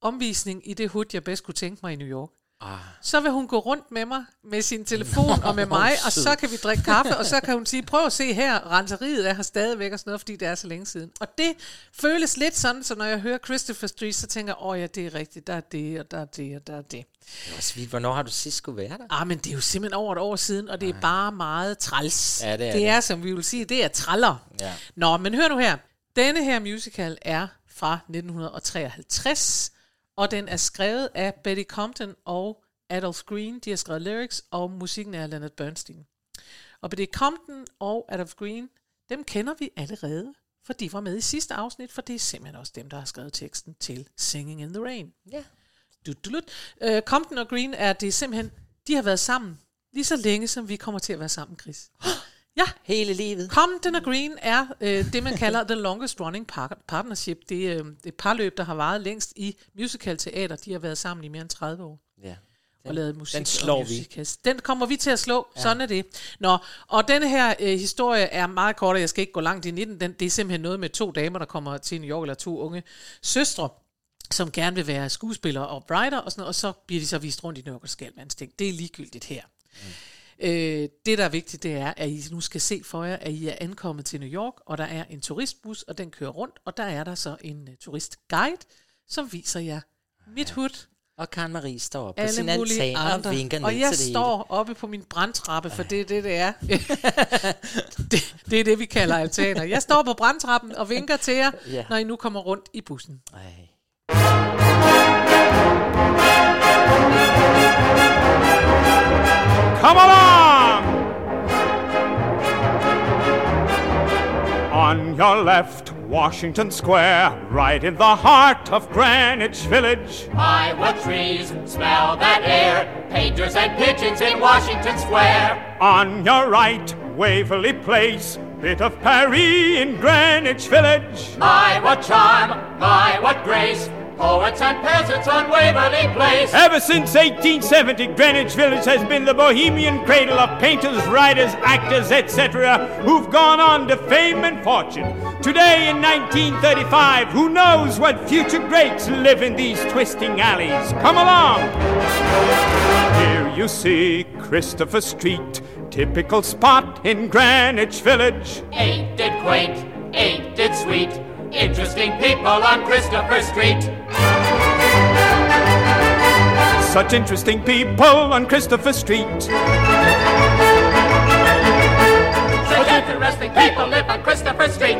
omvisning i det hood, jeg bedst kunne tænke mig i New York. Ah. Så vil hun gå rundt med mig, med sin telefon og med mig, og så kan vi drikke kaffe, og så kan hun sige, prøv at se her, renseriet er her stadigvæk og sådan noget, fordi det er så længe siden. Og det føles lidt sådan, så når jeg hører Christopher Street, så tænker jeg, åh ja, det er rigtigt, der er det, og der er det, og der er det. Det var vildt. Hvornår har du sidst skulle være der? Ah, men det er jo simpelthen over et år siden, og det er bare meget træls. Ja, det er det det. er, som vi vil sige, det er traller. Ja. Nå, men hør nu her. Denne her musical er fra 1953, og den er skrevet af Betty Compton og Adolph Green, de har skrevet lyrics, og musikken er Leonard Bernstein. Og B.D. Compton og Adolph Green, dem kender vi allerede, for de var med i sidste afsnit, for det er simpelthen også dem, der har skrevet teksten til Singing in the Rain. Ja. Du, du. Uh, Compton og Green er det er simpelthen, de har været sammen lige så længe, som vi kommer til at være sammen, Chris. Ja. Hele livet. Compton og Green er øh, det, man kalder the longest running par- partnership. Det er øh, et parløb, der har varet længst i musical teater. De har været sammen i mere end 30 år Ja. og lavet musik. den slår vi. Den kommer vi til at slå. Ja. Sådan er det. Nå, og denne her øh, historie er meget kort, og jeg skal ikke gå langt ind i den. den. Det er simpelthen noget med to damer, der kommer til New York, eller to unge søstre, som gerne vil være skuespillere og writer, og, sådan noget, og så bliver de så vist rundt i New York og skal alverdens ting. Det er ligegyldigt her. Mm. Øh, det, der er vigtigt, det er, at I nu skal se for jer, at I er ankommet til New York, og der er en turistbus, og den kører rundt, og der er der så en uh, turistguide, som viser jer mit hud, Og Karen Marie står op på alle sin mulige altan andre. og vinker ned og jeg til det står oppe på min brandtrappe, for det er det, det er. [LAUGHS] det, det er det, vi kalder altaner. Jeg står på brandtrappen og vinker til jer, [LAUGHS] Ja. når I nu kommer rundt i bussen. Ej. Come along! On your left, Washington Square, right in the heart of Greenwich Village. My, what trees smell that air. Painters and pigeons in Washington Square. On your right, Waverly Place, bit of Paris in Greenwich Village. My, what charm. My, what grace. Poets and peasants on Waverly Place. Ever since 1870, Greenwich Village has been the bohemian cradle of painters, writers, actors, etc., who've gone on to fame and fortune. Today, in 1935, who knows what future greats live in these twisting alleys? Come along! Here you see Christopher Street, typical spot in Greenwich Village. Ain't it quaint? Ain't it sweet? Interesting people on Christopher Street. Such interesting people on Christopher Street. Such interesting people live on Christopher Street.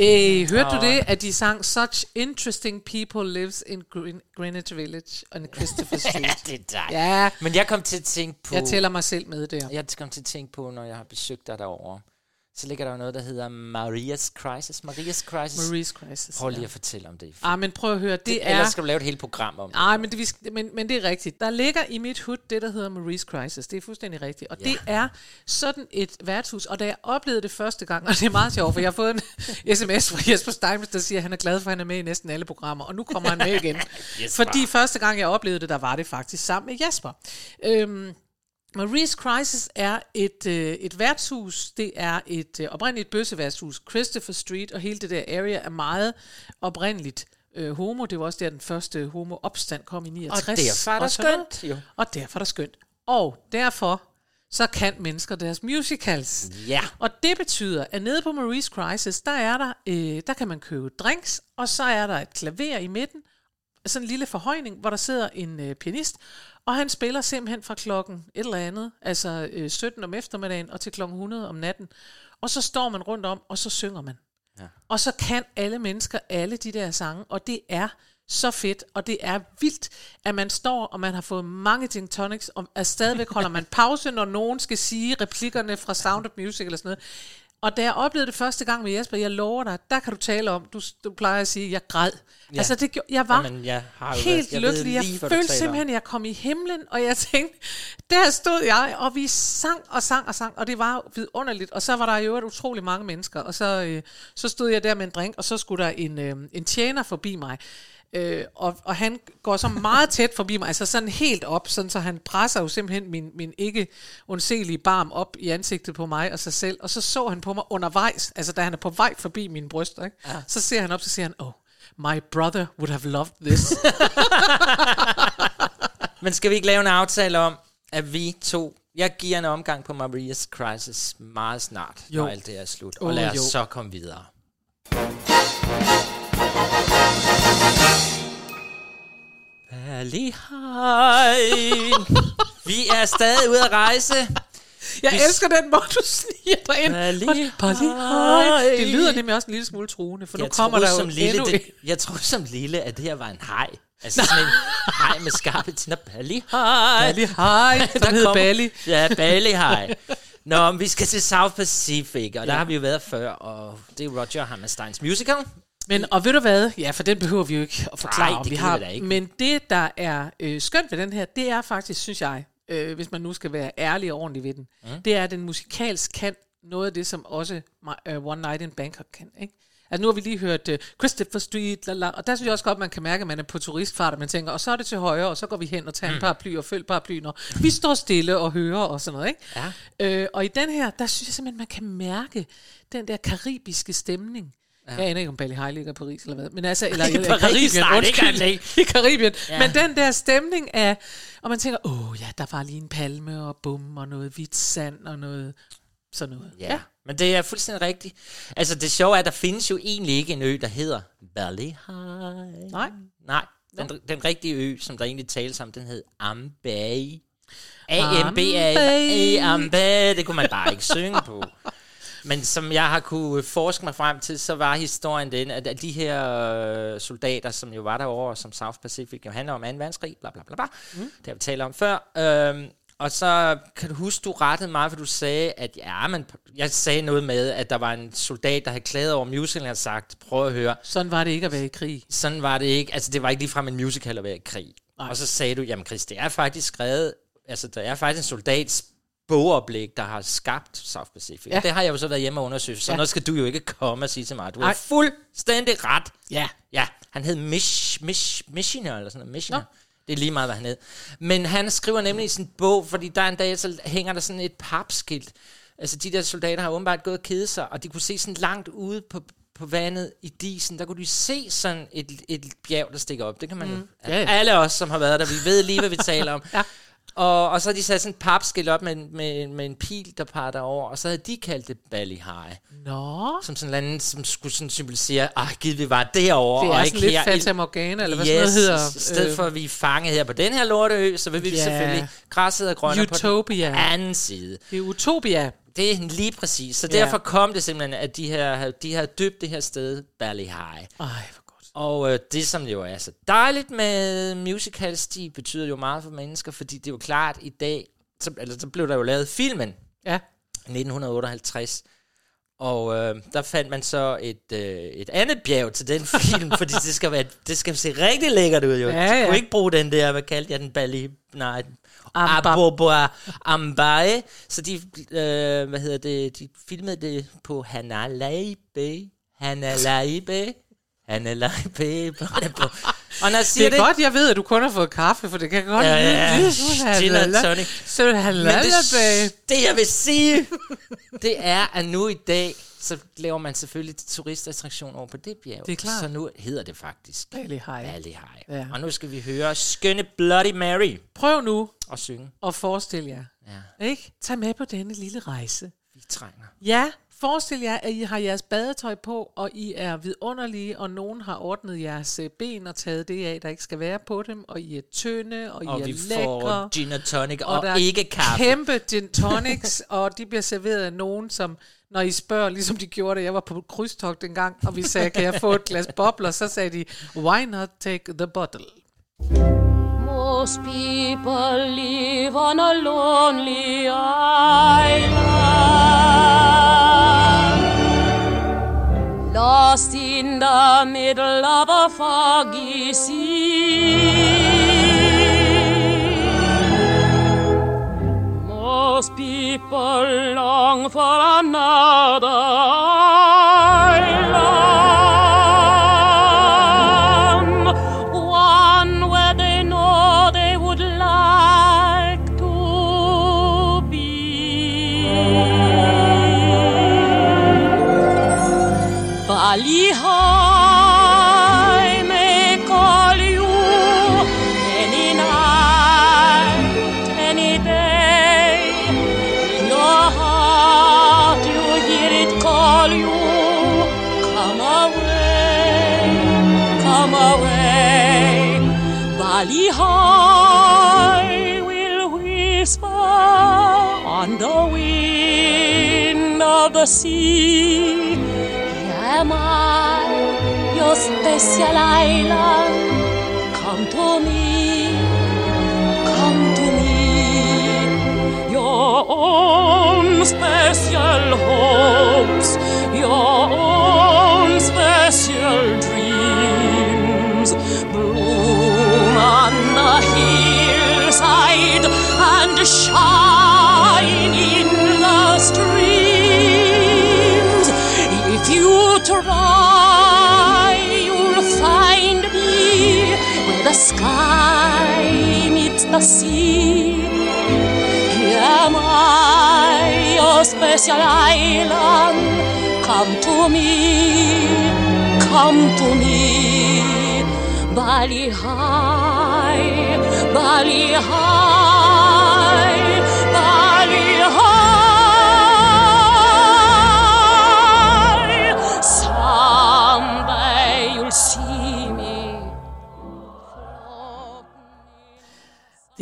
Øh, hørte du det, at de sang Such interesting people lives in Green, Greenwich Village on Christopher [LAUGHS] Street? det er dig. Ja, Men jeg kom til at tænke på... jeg tæller mig selv med der. Jeg kom til at tænke på, når jeg har besøgt dig derovre, så ligger der jo noget, der hedder Maria's Crisis. Maria's Crisis. Marie's Crisis. Prøv lige ja. at fortælle om det. Ah, men prøv at høre, det, det er... Ellers skal du lave et helt program om det. Nej, men det, vi men, men det er rigtigt. Der ligger i mit hud det, der hedder Marie's Crisis. Det er fuldstændig rigtigt. Og ja. det er sådan et værtshus. Og da jeg oplevede det første gang, [LAUGHS] og det er meget sjovt, for jeg har fået en [LAUGHS] sms fra Jesper Steinmetz, der siger, at han er glad for, at han er med i næsten alle programmer. Og nu kommer han med igen. [LAUGHS] Fordi første gang, jeg oplevede det, der var det faktisk sammen med Jesper. Øhm, Marie's Crisis er et, øh, et værtshus. Det er et øh, oprindeligt bøsseværtshus. Christopher Street og hele det der area er meget oprindeligt øh, homo. Det var også der, den første homo-opstand kom i 69. derfor er der skønt, jo. Og derfor er der skønt. Og derfor så kan mennesker deres musicals. Ja. Og det betyder, at nede på Marie's Crisis, der er der, øh, der kan man købe drinks, og så er der et klaver i midten, sådan en lille forhøjning, hvor der sidder en øh, pianist, og han spiller simpelthen fra klokken et eller andet, altså øh, 17 om eftermiddagen og til klokken 100 om natten. Og så står man rundt om, og så synger man. Ja. Og så kan alle mennesker alle de der sange, og det er så fedt, og det er vildt, at man står, og man har fået mange gin tonics, og at stadigvæk holder man pause, når nogen skal sige replikkerne fra Sound of Music eller sådan noget. Og da jeg oplevede det første gang med Jesper, jeg lover dig, der kan du tale om, du, du plejer at sige, jeg græd. Ja. Altså, det, jeg var Jamen, jeg har jo helt jeg lykkelig. Jeg, lige, du følte simpelthen, at jeg kom i himlen, og jeg tænkte, der stod jeg, og vi sang og sang og sang, og det var vidunderligt. Og så var der jo utrolig mange mennesker, og så, øh, så stod jeg der med en drink, og så skulle der en, øh, en tjener forbi mig. Øh, og, og han går så meget tæt forbi mig, altså sådan helt op, sådan så han presser jo simpelthen min, min ikke undselige barm op i ansigtet på mig og sig selv, og så så han på mig undervejs, altså da han er på vej forbi mine bryster, ikke? Ja. så ser han op, så siger han, oh, my brother would have loved this. [LAUGHS] Men skal vi ikke lave en aftale om, at vi to... Jeg giver en omgang på Maria's Crisis meget snart, Jo. når alt det er slut. Og Åh, lad os jo. så komme videre. Berlin. vi er stadig ude at rejse. Jeg Vi- elsker den måde, du sniger dig ind. Berlin. Det lyder nemlig også en lille smule truende, for nu jeg kommer troede der jo som lille, endnu det. Jeg troede som lille, at det her var en hej. Altså sådan en hej med skarpe tænder. Bali hej. Bali hej. Den Der hedder kommer- Bali. Ja, Bali hej. Nå, men vi skal til South Pacific, og der Ja. har vi jo været før, og det er Roger Hammersteins musical. Men, og ved du hvad? Ja, for den behøver vi jo ikke at forklare, Nej, det vi har. ikke. Men det, der er øh, skønt ved den her, det er faktisk, synes jeg, øh, hvis man nu skal være ærlig og ordentlig ved den, Mm. det er, at den musikalsk kan noget af det, som også uh, One Night in Bangkok kan. Ikke? Altså nu har vi lige hørt uh, Christopher Street, lala, og der synes jeg også godt, man kan mærke, at man er på turistfart, og man tænker, og så er det til højre, og så går vi hen og tager mm. en paraply og følger paraplyen, og vi står stille og hører og sådan noget. Ikke? Ja. Øh, og i den her, der synes jeg simpelthen, man kan mærke den der karibiske stemning. Ja. Jeg aner ikke, om Bali High ligger i Paris eller hvad. Men altså, [LAUGHS] eller, I Paris? Karibien, Nej, undskyld. det [LAUGHS] I Karibien. Ja. Men den der stemning af, og man tænker, åh oh, ja, der var lige en palme og bum og noget hvidt sand og noget sådan noget. Ja, ja. men det er fuldstændig rigtigt. Altså, det sjove er, at der findes jo egentlig ikke en ø, der hedder Bali High. Nej. Nej, den, den rigtige ø, som der egentlig tales om, den hed Ambay. A-M-B-A. Ambay, det kunne man bare ikke synge på. [LAUGHS] Men som jeg har kunne forske mig frem til, så var historien den, at de her øh, soldater, som jo var derovre, som South Pacific jo handler om 2. verdenskrig, bla bla bla, bla. Mm. det har vi talt om før. Øhm, og så kan du huske, du rettede mig, for du sagde, at ja, men jeg sagde noget med, at der var en soldat, der havde klaget over musicalen og sagt, prøv at høre. Sådan var det ikke at være i krig. Sådan var det ikke. Altså, det var ikke ligefrem en musical at være i krig. Nej. Og så sagde du, jamen Chris, det er faktisk skrevet, altså der er faktisk en soldats bogoplæg, der har skabt South Pacific. Ja. Det har jeg jo så været hjemme og undersøgt, så Ja. noget skal du jo ikke komme og sige til mig. Du har fuldstændig ret. Ja. Ja, han hed Mish, Mish, Mishiner, eller sådan noget. Mishiner. Det er lige meget, hvad han hed. Men han skriver nemlig i sin bog, fordi der en dag, så hænger der sådan et papskilt. Altså, de der soldater har åbenbart gået og kedet sig, og de kunne se sådan langt ude på, på vandet i disen, der kunne de se sådan et, et bjerg, der stikker op. Det kan man mm. ja. Alle os, som har været der, vi ved lige, hvad vi [LAUGHS] taler om. Ja. Og, og så har de sat sådan et papskilt op med, en- med, med en pil, der peger derover, og så havde de kaldt det Bali High. Nå. Som sådan en eller anden, som skulle sådan symbolisere, ah, givet vi var derovre. Det er og sådan lidt her i- Fata Morgana, eller hvad yes, sådan noget hedder. i stedet Øh, for, at vi er fanget her på den her lorteø, så vil vi Ja. selvfølgelig græsset og grønne på Utopia. den anden side. Det er Utopia. Det er lige præcis. Så Ja. derfor kom det simpelthen, at de her, havde- de havde døbt det her sted Bali High. Ej, hvor. Og øh, det, som jo er så dejligt med musicals, de betyder jo meget for mennesker, fordi det er jo klart i dag, så, altså, så blev der jo lavet filmen Ja. 1958. Og øh, der fandt man så et, øh, et andet bjerg til den film, [LAUGHS] fordi det skal, være, det skal se rigtig lækkert ud jo. Ja, Ja, ja. kunne ikke bruge den der, hvad kaldte jeg den, Bali, nej, Aboboa Ambaye. Så de, øh, hvad hedder det, de filmede det på Hanalaibe. Hanalaibe. Hanalaibe. Og når jeg Det siger er det, godt, jeg ved, at du kun har fået kaffe, for det kan godt Ja, ja, lyde gin and tonic. Så halala, det, det, jeg vil sige, [LAUGHS] det er, at nu i dag, så laver man selvfølgelig turistattraktion over på det bjerg. Det er klart. Så nu hedder det faktisk Bali High. Bali High. Ja. Og nu skal vi høre skønne Bloody Mary Prøv nu og synge. at forestille jer. Ja, Ikke? Tag med på denne lille rejse. vi trænger. Ja, forestil jer, at I har jeres badetøj på, og I er vidunderlige, og nogen har ordnet jeres øh, ben og taget det af, der ikke skal være på dem, og I er tynde, og, Og I er vi lækre. får gin og tonic og, og der ikke kaffe. er kæmpe gin [LAUGHS] tonics, og de bliver serveret af nogen, som, når I spørger, ligesom de gjorde det, jeg var på krydstogt en gang, og vi sagde, kan jeg få et glas bobler, så sagde de, why not take the bottle? Most people live on a lonely island. lost in the middle of a foggy sea. Most people long for another. Am I, your special island. Come to me, come to me. Your own special hopes, your own special try, you'll find me where the sky meets the sea. Here am I, your special island. Come to me, come to me. Bali High, Bali High,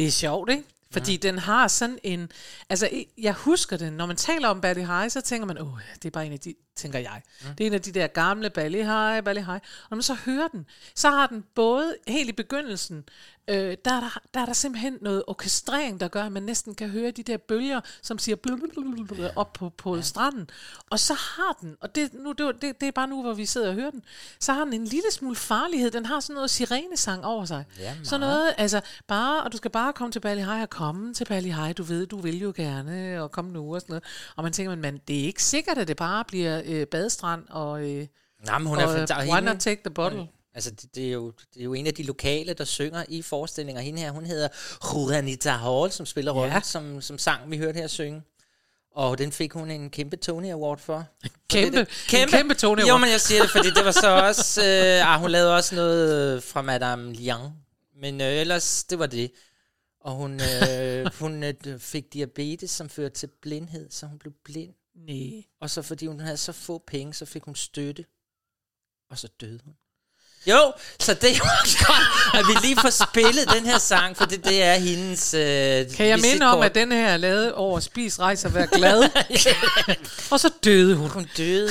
Det er sjovt, ikke? Fordi den har sådan en... Altså, jeg husker den. Når man taler om Bali High, så tænker man, åh, det er bare en af de, tænker jeg. Mm. Det er en af de der gamle Bali High, Bali High. Og når man så hører den, så har den både helt i begyndelsen, øh, der, er der, der er der simpelthen noget orkestrering, der gør, at man næsten kan høre de der bølger, som siger blablabla op på, på ja. stranden. Og så har den, og det, nu, det, det, det er bare nu, hvor vi sidder og hører den, så har den en lille smule farlighed. Den har sådan noget sirenesang over sig. Ja, sådan noget, altså bare, og du skal bare komme til Bali High og komme til Bali High, du ved, du vil jo gerne, og komme nu og sådan noget. Og man tænker, man, det er ikke sikkert, at det bare bliver øh, badestrand og, øh, Nej, men hun er og fanta- why hende- not take the bottle? Altså, det, det, er jo, det er jo en af de lokale, der synger i forestillinger. Hende her, hun hedder Juanita Hall, som spiller rollen, Ja. som, som sang, vi hørte her synge. Og den fik hun en kæmpe Tony Award for. Kæmpe- det, det, en kæmpe Tony Jo, Award. men jeg siger det, fordi det var så også... Øh, ah, hun lavede også noget fra Madame Liang. Men øh, ellers, det var det. Og hun, øh, [LAUGHS] hun øh, fik diabetes, som førte til blindhed, så hun blev blind. Nej. Og så fordi hun havde så få penge, så fik hun støtte. Og så døde hun. Jo, så det er jo godt, at vi lige får spillet den her sang, for det, det er hendes øh, Kan jeg minde om, at den her er lavet over spis, rejse og være glad? [LAUGHS] og så døde hun. Hun døde.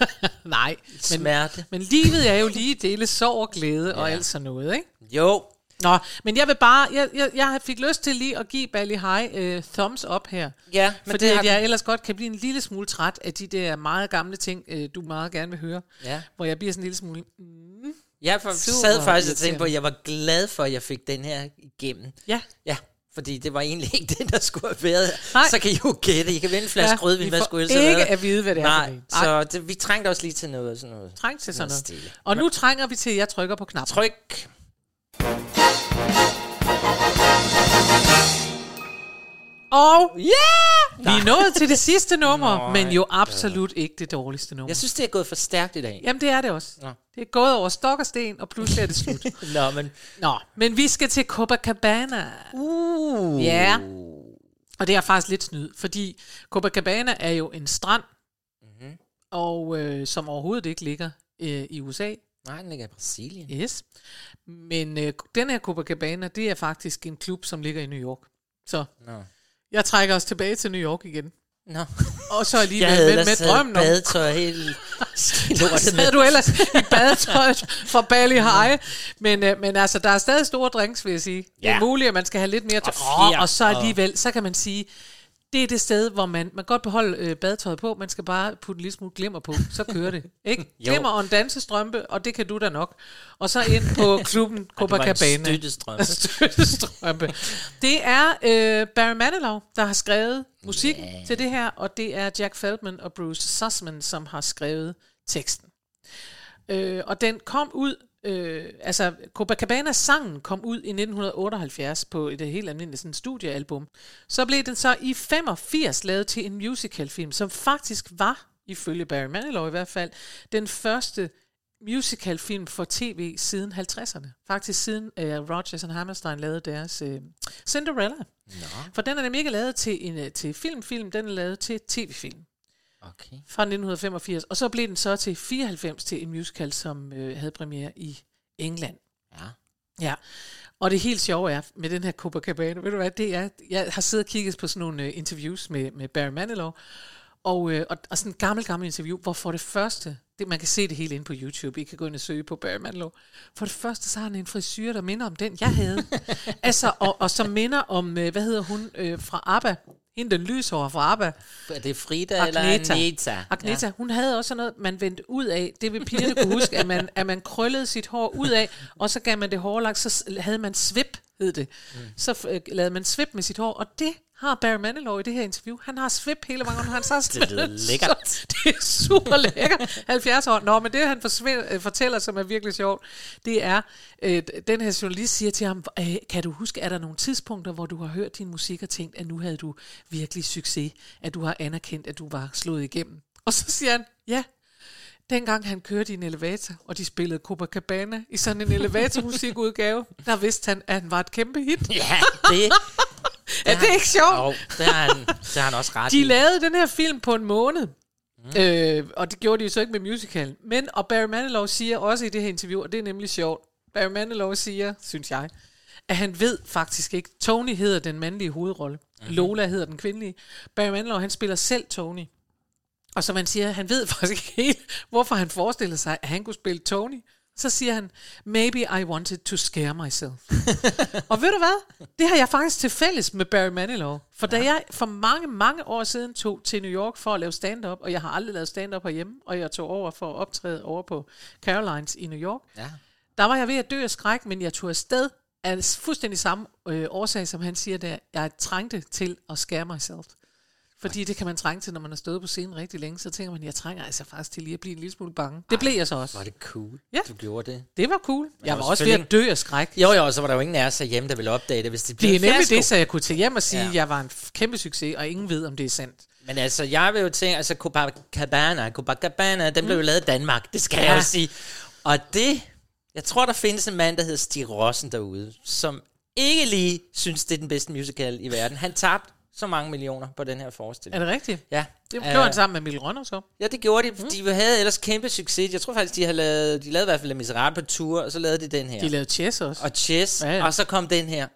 [LAUGHS] Nej, men, Smerte. men livet er jo lige dele sorg og glæde og alt sådan noget, ikke? Jo. Nå, men jeg vil bare, jeg, jeg, jeg fik lyst til lige at give Bali High øh, thumbs up her. Ja, men fordi det har jeg ellers godt kan blive en lille smule træt af de der meget gamle ting, øh, du meget gerne vil høre. Ja. Hvor jeg bliver sådan en lille smule... Mm, Jeg for, Super sad faktisk og tænkte på, at jeg var glad for, at jeg fik den her igennem. Ja. Ja, fordi det var egentlig ikke [LAUGHS] den, der skulle have været. Nej. Så kan I jo gætte. I kan vinde en flaske Ja, rødvin. vi Hvad skulle ikke at vide, hvad det er Nej, så det, vi trængte også lige til noget. Sådan noget. Træng til sådan noget. stille. Og nu trænger vi til, at jeg trykker på knappen. Tryk. Og ja, vi er nået til det sidste nummer, Nå, men jo absolut ikke det dårligste nummer. Jeg synes, det er gået for stærkt i dag. Jamen, det er det også. Nå. Det er gået over stok og sten, og pludselig er det slut. [LAUGHS] Nå, men... Nå, men vi skal til Copacabana. Uh. Ja. Og det er faktisk lidt snyd, fordi Copacabana er jo en strand, Mm-hmm. og øh, som overhovedet ikke ligger øh, i USA. Nej, den ligger i Brasilien. Yes. Men øh, den her Copacabana, det er faktisk en klub, som ligger i New York. Så Nå. Jeg trækker os tilbage til New York igen. Nå. Og så alligevel Jeg med, med drømmen om... badetøj helt [LAUGHS] lortet Så med. du ellers i badetøjet fra Bali High. Men, øh, men altså, der er stadig store drinks, vil jeg sige. Det er Ja. muligt, at man skal have lidt mere til. Og Og, så alligevel, så kan man sige, det er det sted, hvor man, man godt beholde øh, badetøjet på, man skal bare putte en lille smule glimmer på, så kører det. [LAUGHS] Ikke? Glimmer og en dansestrømpe, og det kan du da nok. Og så ind på [LAUGHS] klubben Copacabana. støttestrømpe. [LAUGHS] støttestrømpe. Det er øh, Barry Manilow, der har skrevet musik yeah. til det her, og det er Jack Feldman og Bruce Sussman, som har skrevet teksten. Øh, og den kom ud, øh, altså Copacabana-sangen kom ud i 1978 på et helt almindeligt sådan, studiealbum. Så blev den så i 85 lavet til en musicalfilm, som faktisk var, ifølge Barry Manilow i hvert fald, den første musicalfilm for tv siden 50'erne. Faktisk siden øh, Rodgers og Hammerstein lavede deres øh, Cinderella. Nå. For den er nemlig ikke lavet til en øh, til filmfilm, den er lavet til tv-film Okay. fra 1985. Og så blev den så til 94 til en musical, som øh, havde premiere i England. Ja. Ja, og det helt sjove er med den her Copacabana, ved du hvad, det er, jeg har siddet og kigget på sådan nogle uh, interviews med, med Barry Manilow, og, uh, og, og sådan en gammel, gammel interview, hvor for det første, det, man kan se det hele inde på YouTube, I kan gå ind og søge på Barry Manilow, for det første, så har han en frisyr, der minder om den, jeg havde. [LAUGHS] altså, og, og som minder om, uh, hvad hedder hun, uh, fra ABBA, hende den lyshårede fra ABBA. Er det Frida eller Agneta? Agneta, ja. hun havde også sådan noget, man vendte ud af. Det vil pigerne kunne huske, at man, at man krøllede sit hår ud af, og så gav man det hårlagt, så havde man svip, hed det. Mm. Så øh, lavede man svip med sit hår, og det har Barry Manilow i det her interview. Han har svip hele vejen, han så [LAUGHS] Det lyder lækkert. Så, [LAUGHS] det er super lækkert. 70 år. Nå, men det han forsvind, øh, fortæller, som er virkelig sjovt, det er, øh, den her journalist siger til ham, øh, kan du huske, er der nogle tidspunkter, hvor du har hørt din musik og tænkt, at nu havde du virkelig succes, at du har anerkendt, at du var slået igennem? Og så siger han, ja, dengang han kørte i en elevator, og de spillede Copacabana i sådan en elevatormusikudgave, der vidste han, at han var et kæmpe hit. Ja, det... [LAUGHS] Er det ikke sjovt? Jo, det har han, det har han også ret De i. lavede den her film på en måned. Mm. Øh, og det gjorde de jo så ikke med musicalen. Men, og Barry Manilow siger også i det her interview, og det er nemlig sjovt, Barry Manilow siger, synes jeg, at han ved faktisk ikke, Tony hedder den mandlige hovedrolle, mm-hmm. Lola hedder den kvindelige. Barry Manilow, han spiller selv Tony. Og så man siger, han ved [LAUGHS] faktisk ikke helt, hvorfor han forestillede sig, at han kunne spille Tony. Så siger han, maybe I wanted to scare myself. [LAUGHS] og ved du hvad? Det har jeg faktisk til fælles med Barry Manilow. For da jeg for mange, mange år siden tog til New York for at lave stand-up, og jeg har aldrig lavet stand-up herhjemme, og jeg tog over for at optræde over på Carolines i New York, Ja. der var jeg ved at dø af skræk, men jeg tog afsted af fuldstændig samme øh, årsag, som han siger der. Jeg trængte til at scare myself. Fordi det kan man trænge til, når man har stået på scenen rigtig længe, så tænker man, jeg trænger altså faktisk til lige at blive en lille smule bange. Det blev jeg så også. Var det cool, Ja. du gjorde det? Det var cool. Jeg var var også ved at dø af skræk. Jo, jo, så var der jo ingen af os hjemme, der ville opdage det, hvis det blev Det er nemlig fiasko. det, så jeg kunne tage hjem og sige, Ja. at jeg var en kæmpe succes, og ingen ved, om det er sandt. Men altså, jeg vil jo tænke, altså Copacabana, Copacabana, den blev jo lavet i Danmark, det skal Ja. jeg jo sige. Og det, jeg tror, der findes en mand, der hedder Stig Rossen derude, som ikke lige synes, det er den bedste musical i verden. Han tabte så mange millioner på den her forestilling. Er det rigtigt? Ja. Det Øh, gjorde han sammen med Mille Rønner så. Ja, det gjorde de. De havde ellers kæmpe succes. Jeg tror faktisk, de, har lavet, de lavede i hvert fald Les Miserables på tur, og så lavede de den her. De lavede chess også. Og Chess, Ja, ja, og så kom den her.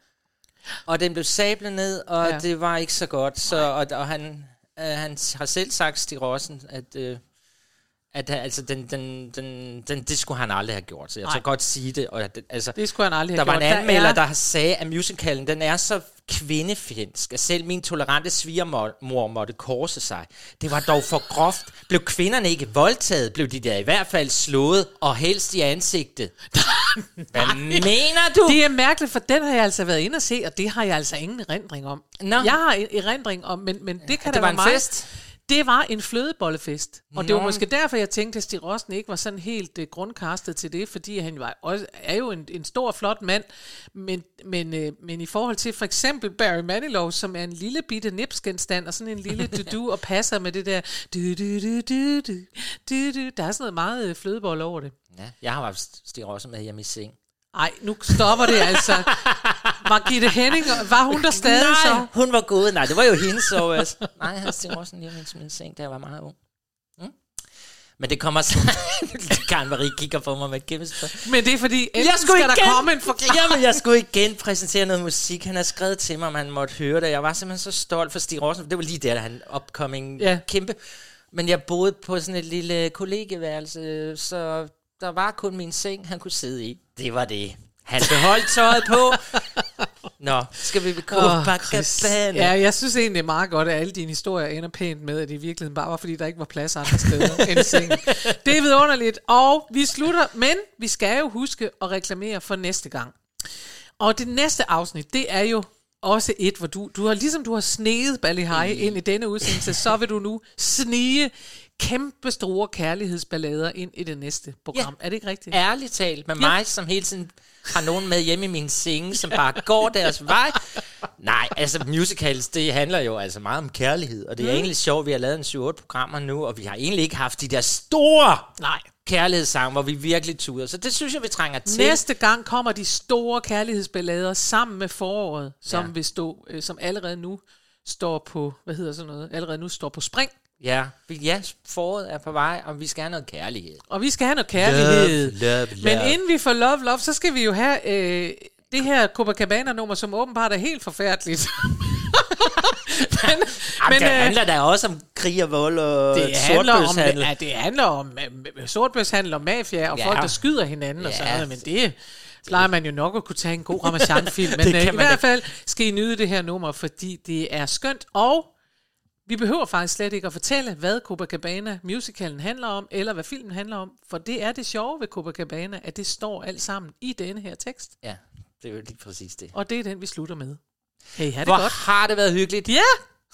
Og den blev sablet ned, og ja. det var ikke så godt. Så, og, og han, øh, han har selv sagt, Stig Rossen, at, øh, at øh, altså, den, den, den, den, det skulle han aldrig have gjort. Så jeg Nej. tør godt sige det. Og, det- altså, Det skulle han aldrig der have var gjort. en anmelder, er- der sagde, at musicalen den er så kvindefjendsk, at selv min tolerante svigermor måtte korse sig. Det var dog for groft. Blev kvinderne ikke voldtaget, blev de der i hvert fald slået, og helst i ansigtet. [LAUGHS] Hvad mener du? Det er mærkeligt, for den har jeg altså været inde og se, og det har jeg altså ingen erindring om. Nå. Jeg har erindring om, men, men det kan det da var være en meget. fest? Det var en flødebollefest. Og det var måske derfor, jeg tænkte, at Stig Rossen ikke var sådan helt uh, grundkastet til det, fordi han var også, er jo en, en stor, flot mand. Men, men, uh, men i forhold til for eksempel Barry Manilow, som er en lille bitte nipsgenstand, og sådan en lille [LAUGHS] du-du, og passer med det der du-du-du-du-du, du-du. Der er sådan noget meget uh, flødebold over det. Ja, jeg har haft Stig Rossen med hjemme i seng. Ej, nu stopper det altså. [LAUGHS] Var Gitte Henning, var hun der stadig Nej, så? hun var god. Nej, det var jo hendes så. [LAUGHS] Altså. Nej, jeg Stig Rossen hjemme i min seng, da jeg var meget ung. Mm. Men det kommer så... [LAUGHS] Karen Marie kigger på mig med et kæmpe spørgsmål. Men det er fordi, enten skal der komme en forklaring. Jamen, jeg skulle igen præsentere noget musik. Han har skrevet til mig, om han måtte høre det. Jeg var simpelthen så stolt for Stig Rossen. Det var lige der, da han upcoming Ja. ja. kæmpe. Men jeg boede på sådan et lille kollegeværelse, så der var kun min seng, han kunne sidde i. Det var det. Han beholdt tøjet på. Nå, skal vi gå Åh, oh. Copacabana? Ja, jeg synes egentlig, det er meget godt, at alle dine historier ender pænt med, at det i virkeligheden bare var, fordi der ikke var plads andre steder [LAUGHS] end sengen. Det er vidunderligt, og vi slutter, men vi skal jo huske at reklamere for næste gang. Og det næste afsnit, det er jo også et, hvor du, du har ligesom du har sneget Ballyhaj ind i denne udsendelse, så vil du nu snige kæmpe store kærlighedsballader ind i det næste program. Ja. Er det ikke rigtigt? Ærligt talt med mig, som hele tiden har nogen med hjemme i min seng, som bare går deres vej. Nej, altså musicals, det handler jo altså meget om kærlighed, og det er Mm. egentlig sjovt, vi har lavet en 7-8 programmer nu, og vi har egentlig ikke haft de der store Nej. kærlighedssange, hvor vi virkelig tuder. Så det synes jeg, vi trænger til. Næste gang kommer de store kærlighedsballader sammen med foråret, som Ja. vil stå, øh, som allerede nu står på, hvad hedder sådan noget, allerede nu står på spring. Ja, vi- ja, foråret er på vej, og vi skal have noget kærlighed. Og vi skal have noget kærlighed. Love, love, love. Men inden vi får love, love, så skal vi jo have øh, det her Copacabana-nummer, som åbenbart er helt forfærdeligt. [LAUGHS] men, Jamen, men, det øh, handler da også om krig og vold og det handler om, ja, det handler om øh, sortbørshandel og mafia og Ja. folk, der skyder hinanden og sådan Ja. noget, men det plejer man jo nok at kunne tage en god Ramachan-film. [LAUGHS] Men øh, i hvert fald skal I nyde det her nummer, fordi det er skønt, og vi behøver faktisk slet ikke at fortælle, hvad Copacabana musicalen handler om, eller hvad filmen handler om, for det er det sjove ved Copacabana, at det står alt sammen i denne her tekst, Ja, det er jo lige præcis det. og det er den, vi slutter med. Hey, ha' det Hvor godt. har det været hyggeligt. Ja,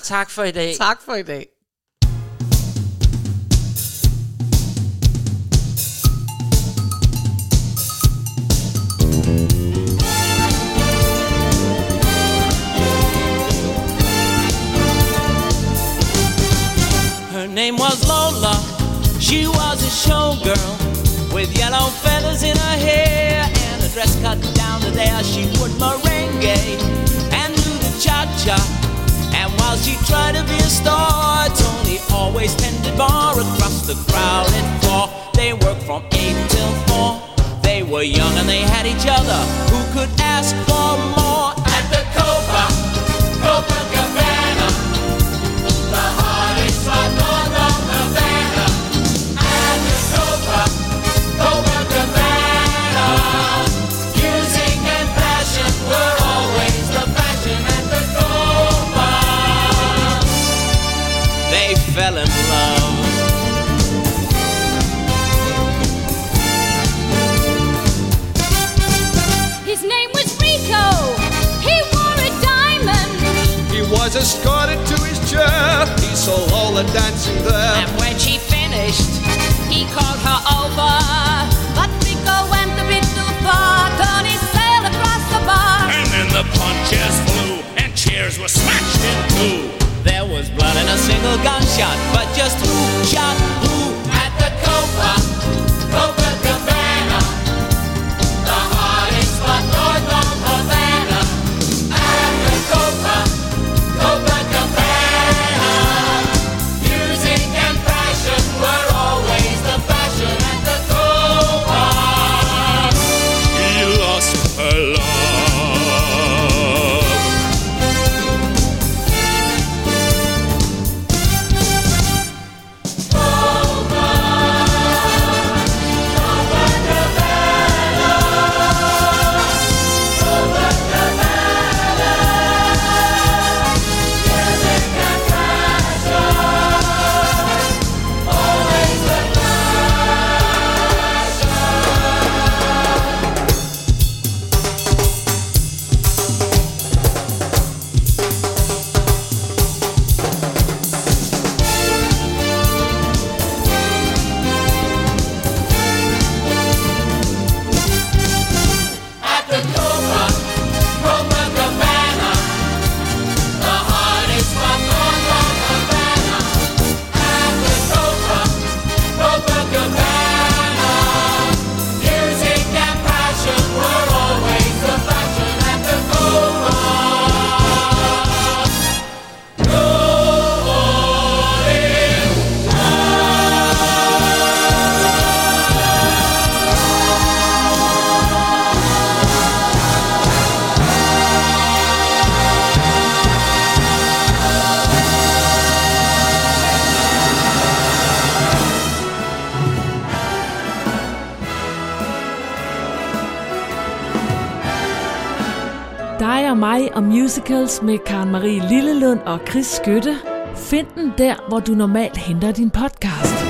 Tak for i dag. tak for i dag. Name was Lola. She was a showgirl with yellow feathers in her hair and a dress cut down to there. She would merengue and do the cha cha. And while she tried to be a star, Tony always tended bar across the crowded floor. They worked from eight till four. They were young and they had each other. Who could ask for more at the Copa? Copacabana. Saw Lola dancing there. And when she finished, He called her over. But Rico went a bit too far. Tony sailed across the bar. and then the punches flew and chairs were smashed in two. There was blood and a single gunshot, but just who shot Chronicles med Karen Marie Lillelund og Chris Skytte. Find den der, hvor du normalt henter din podcast.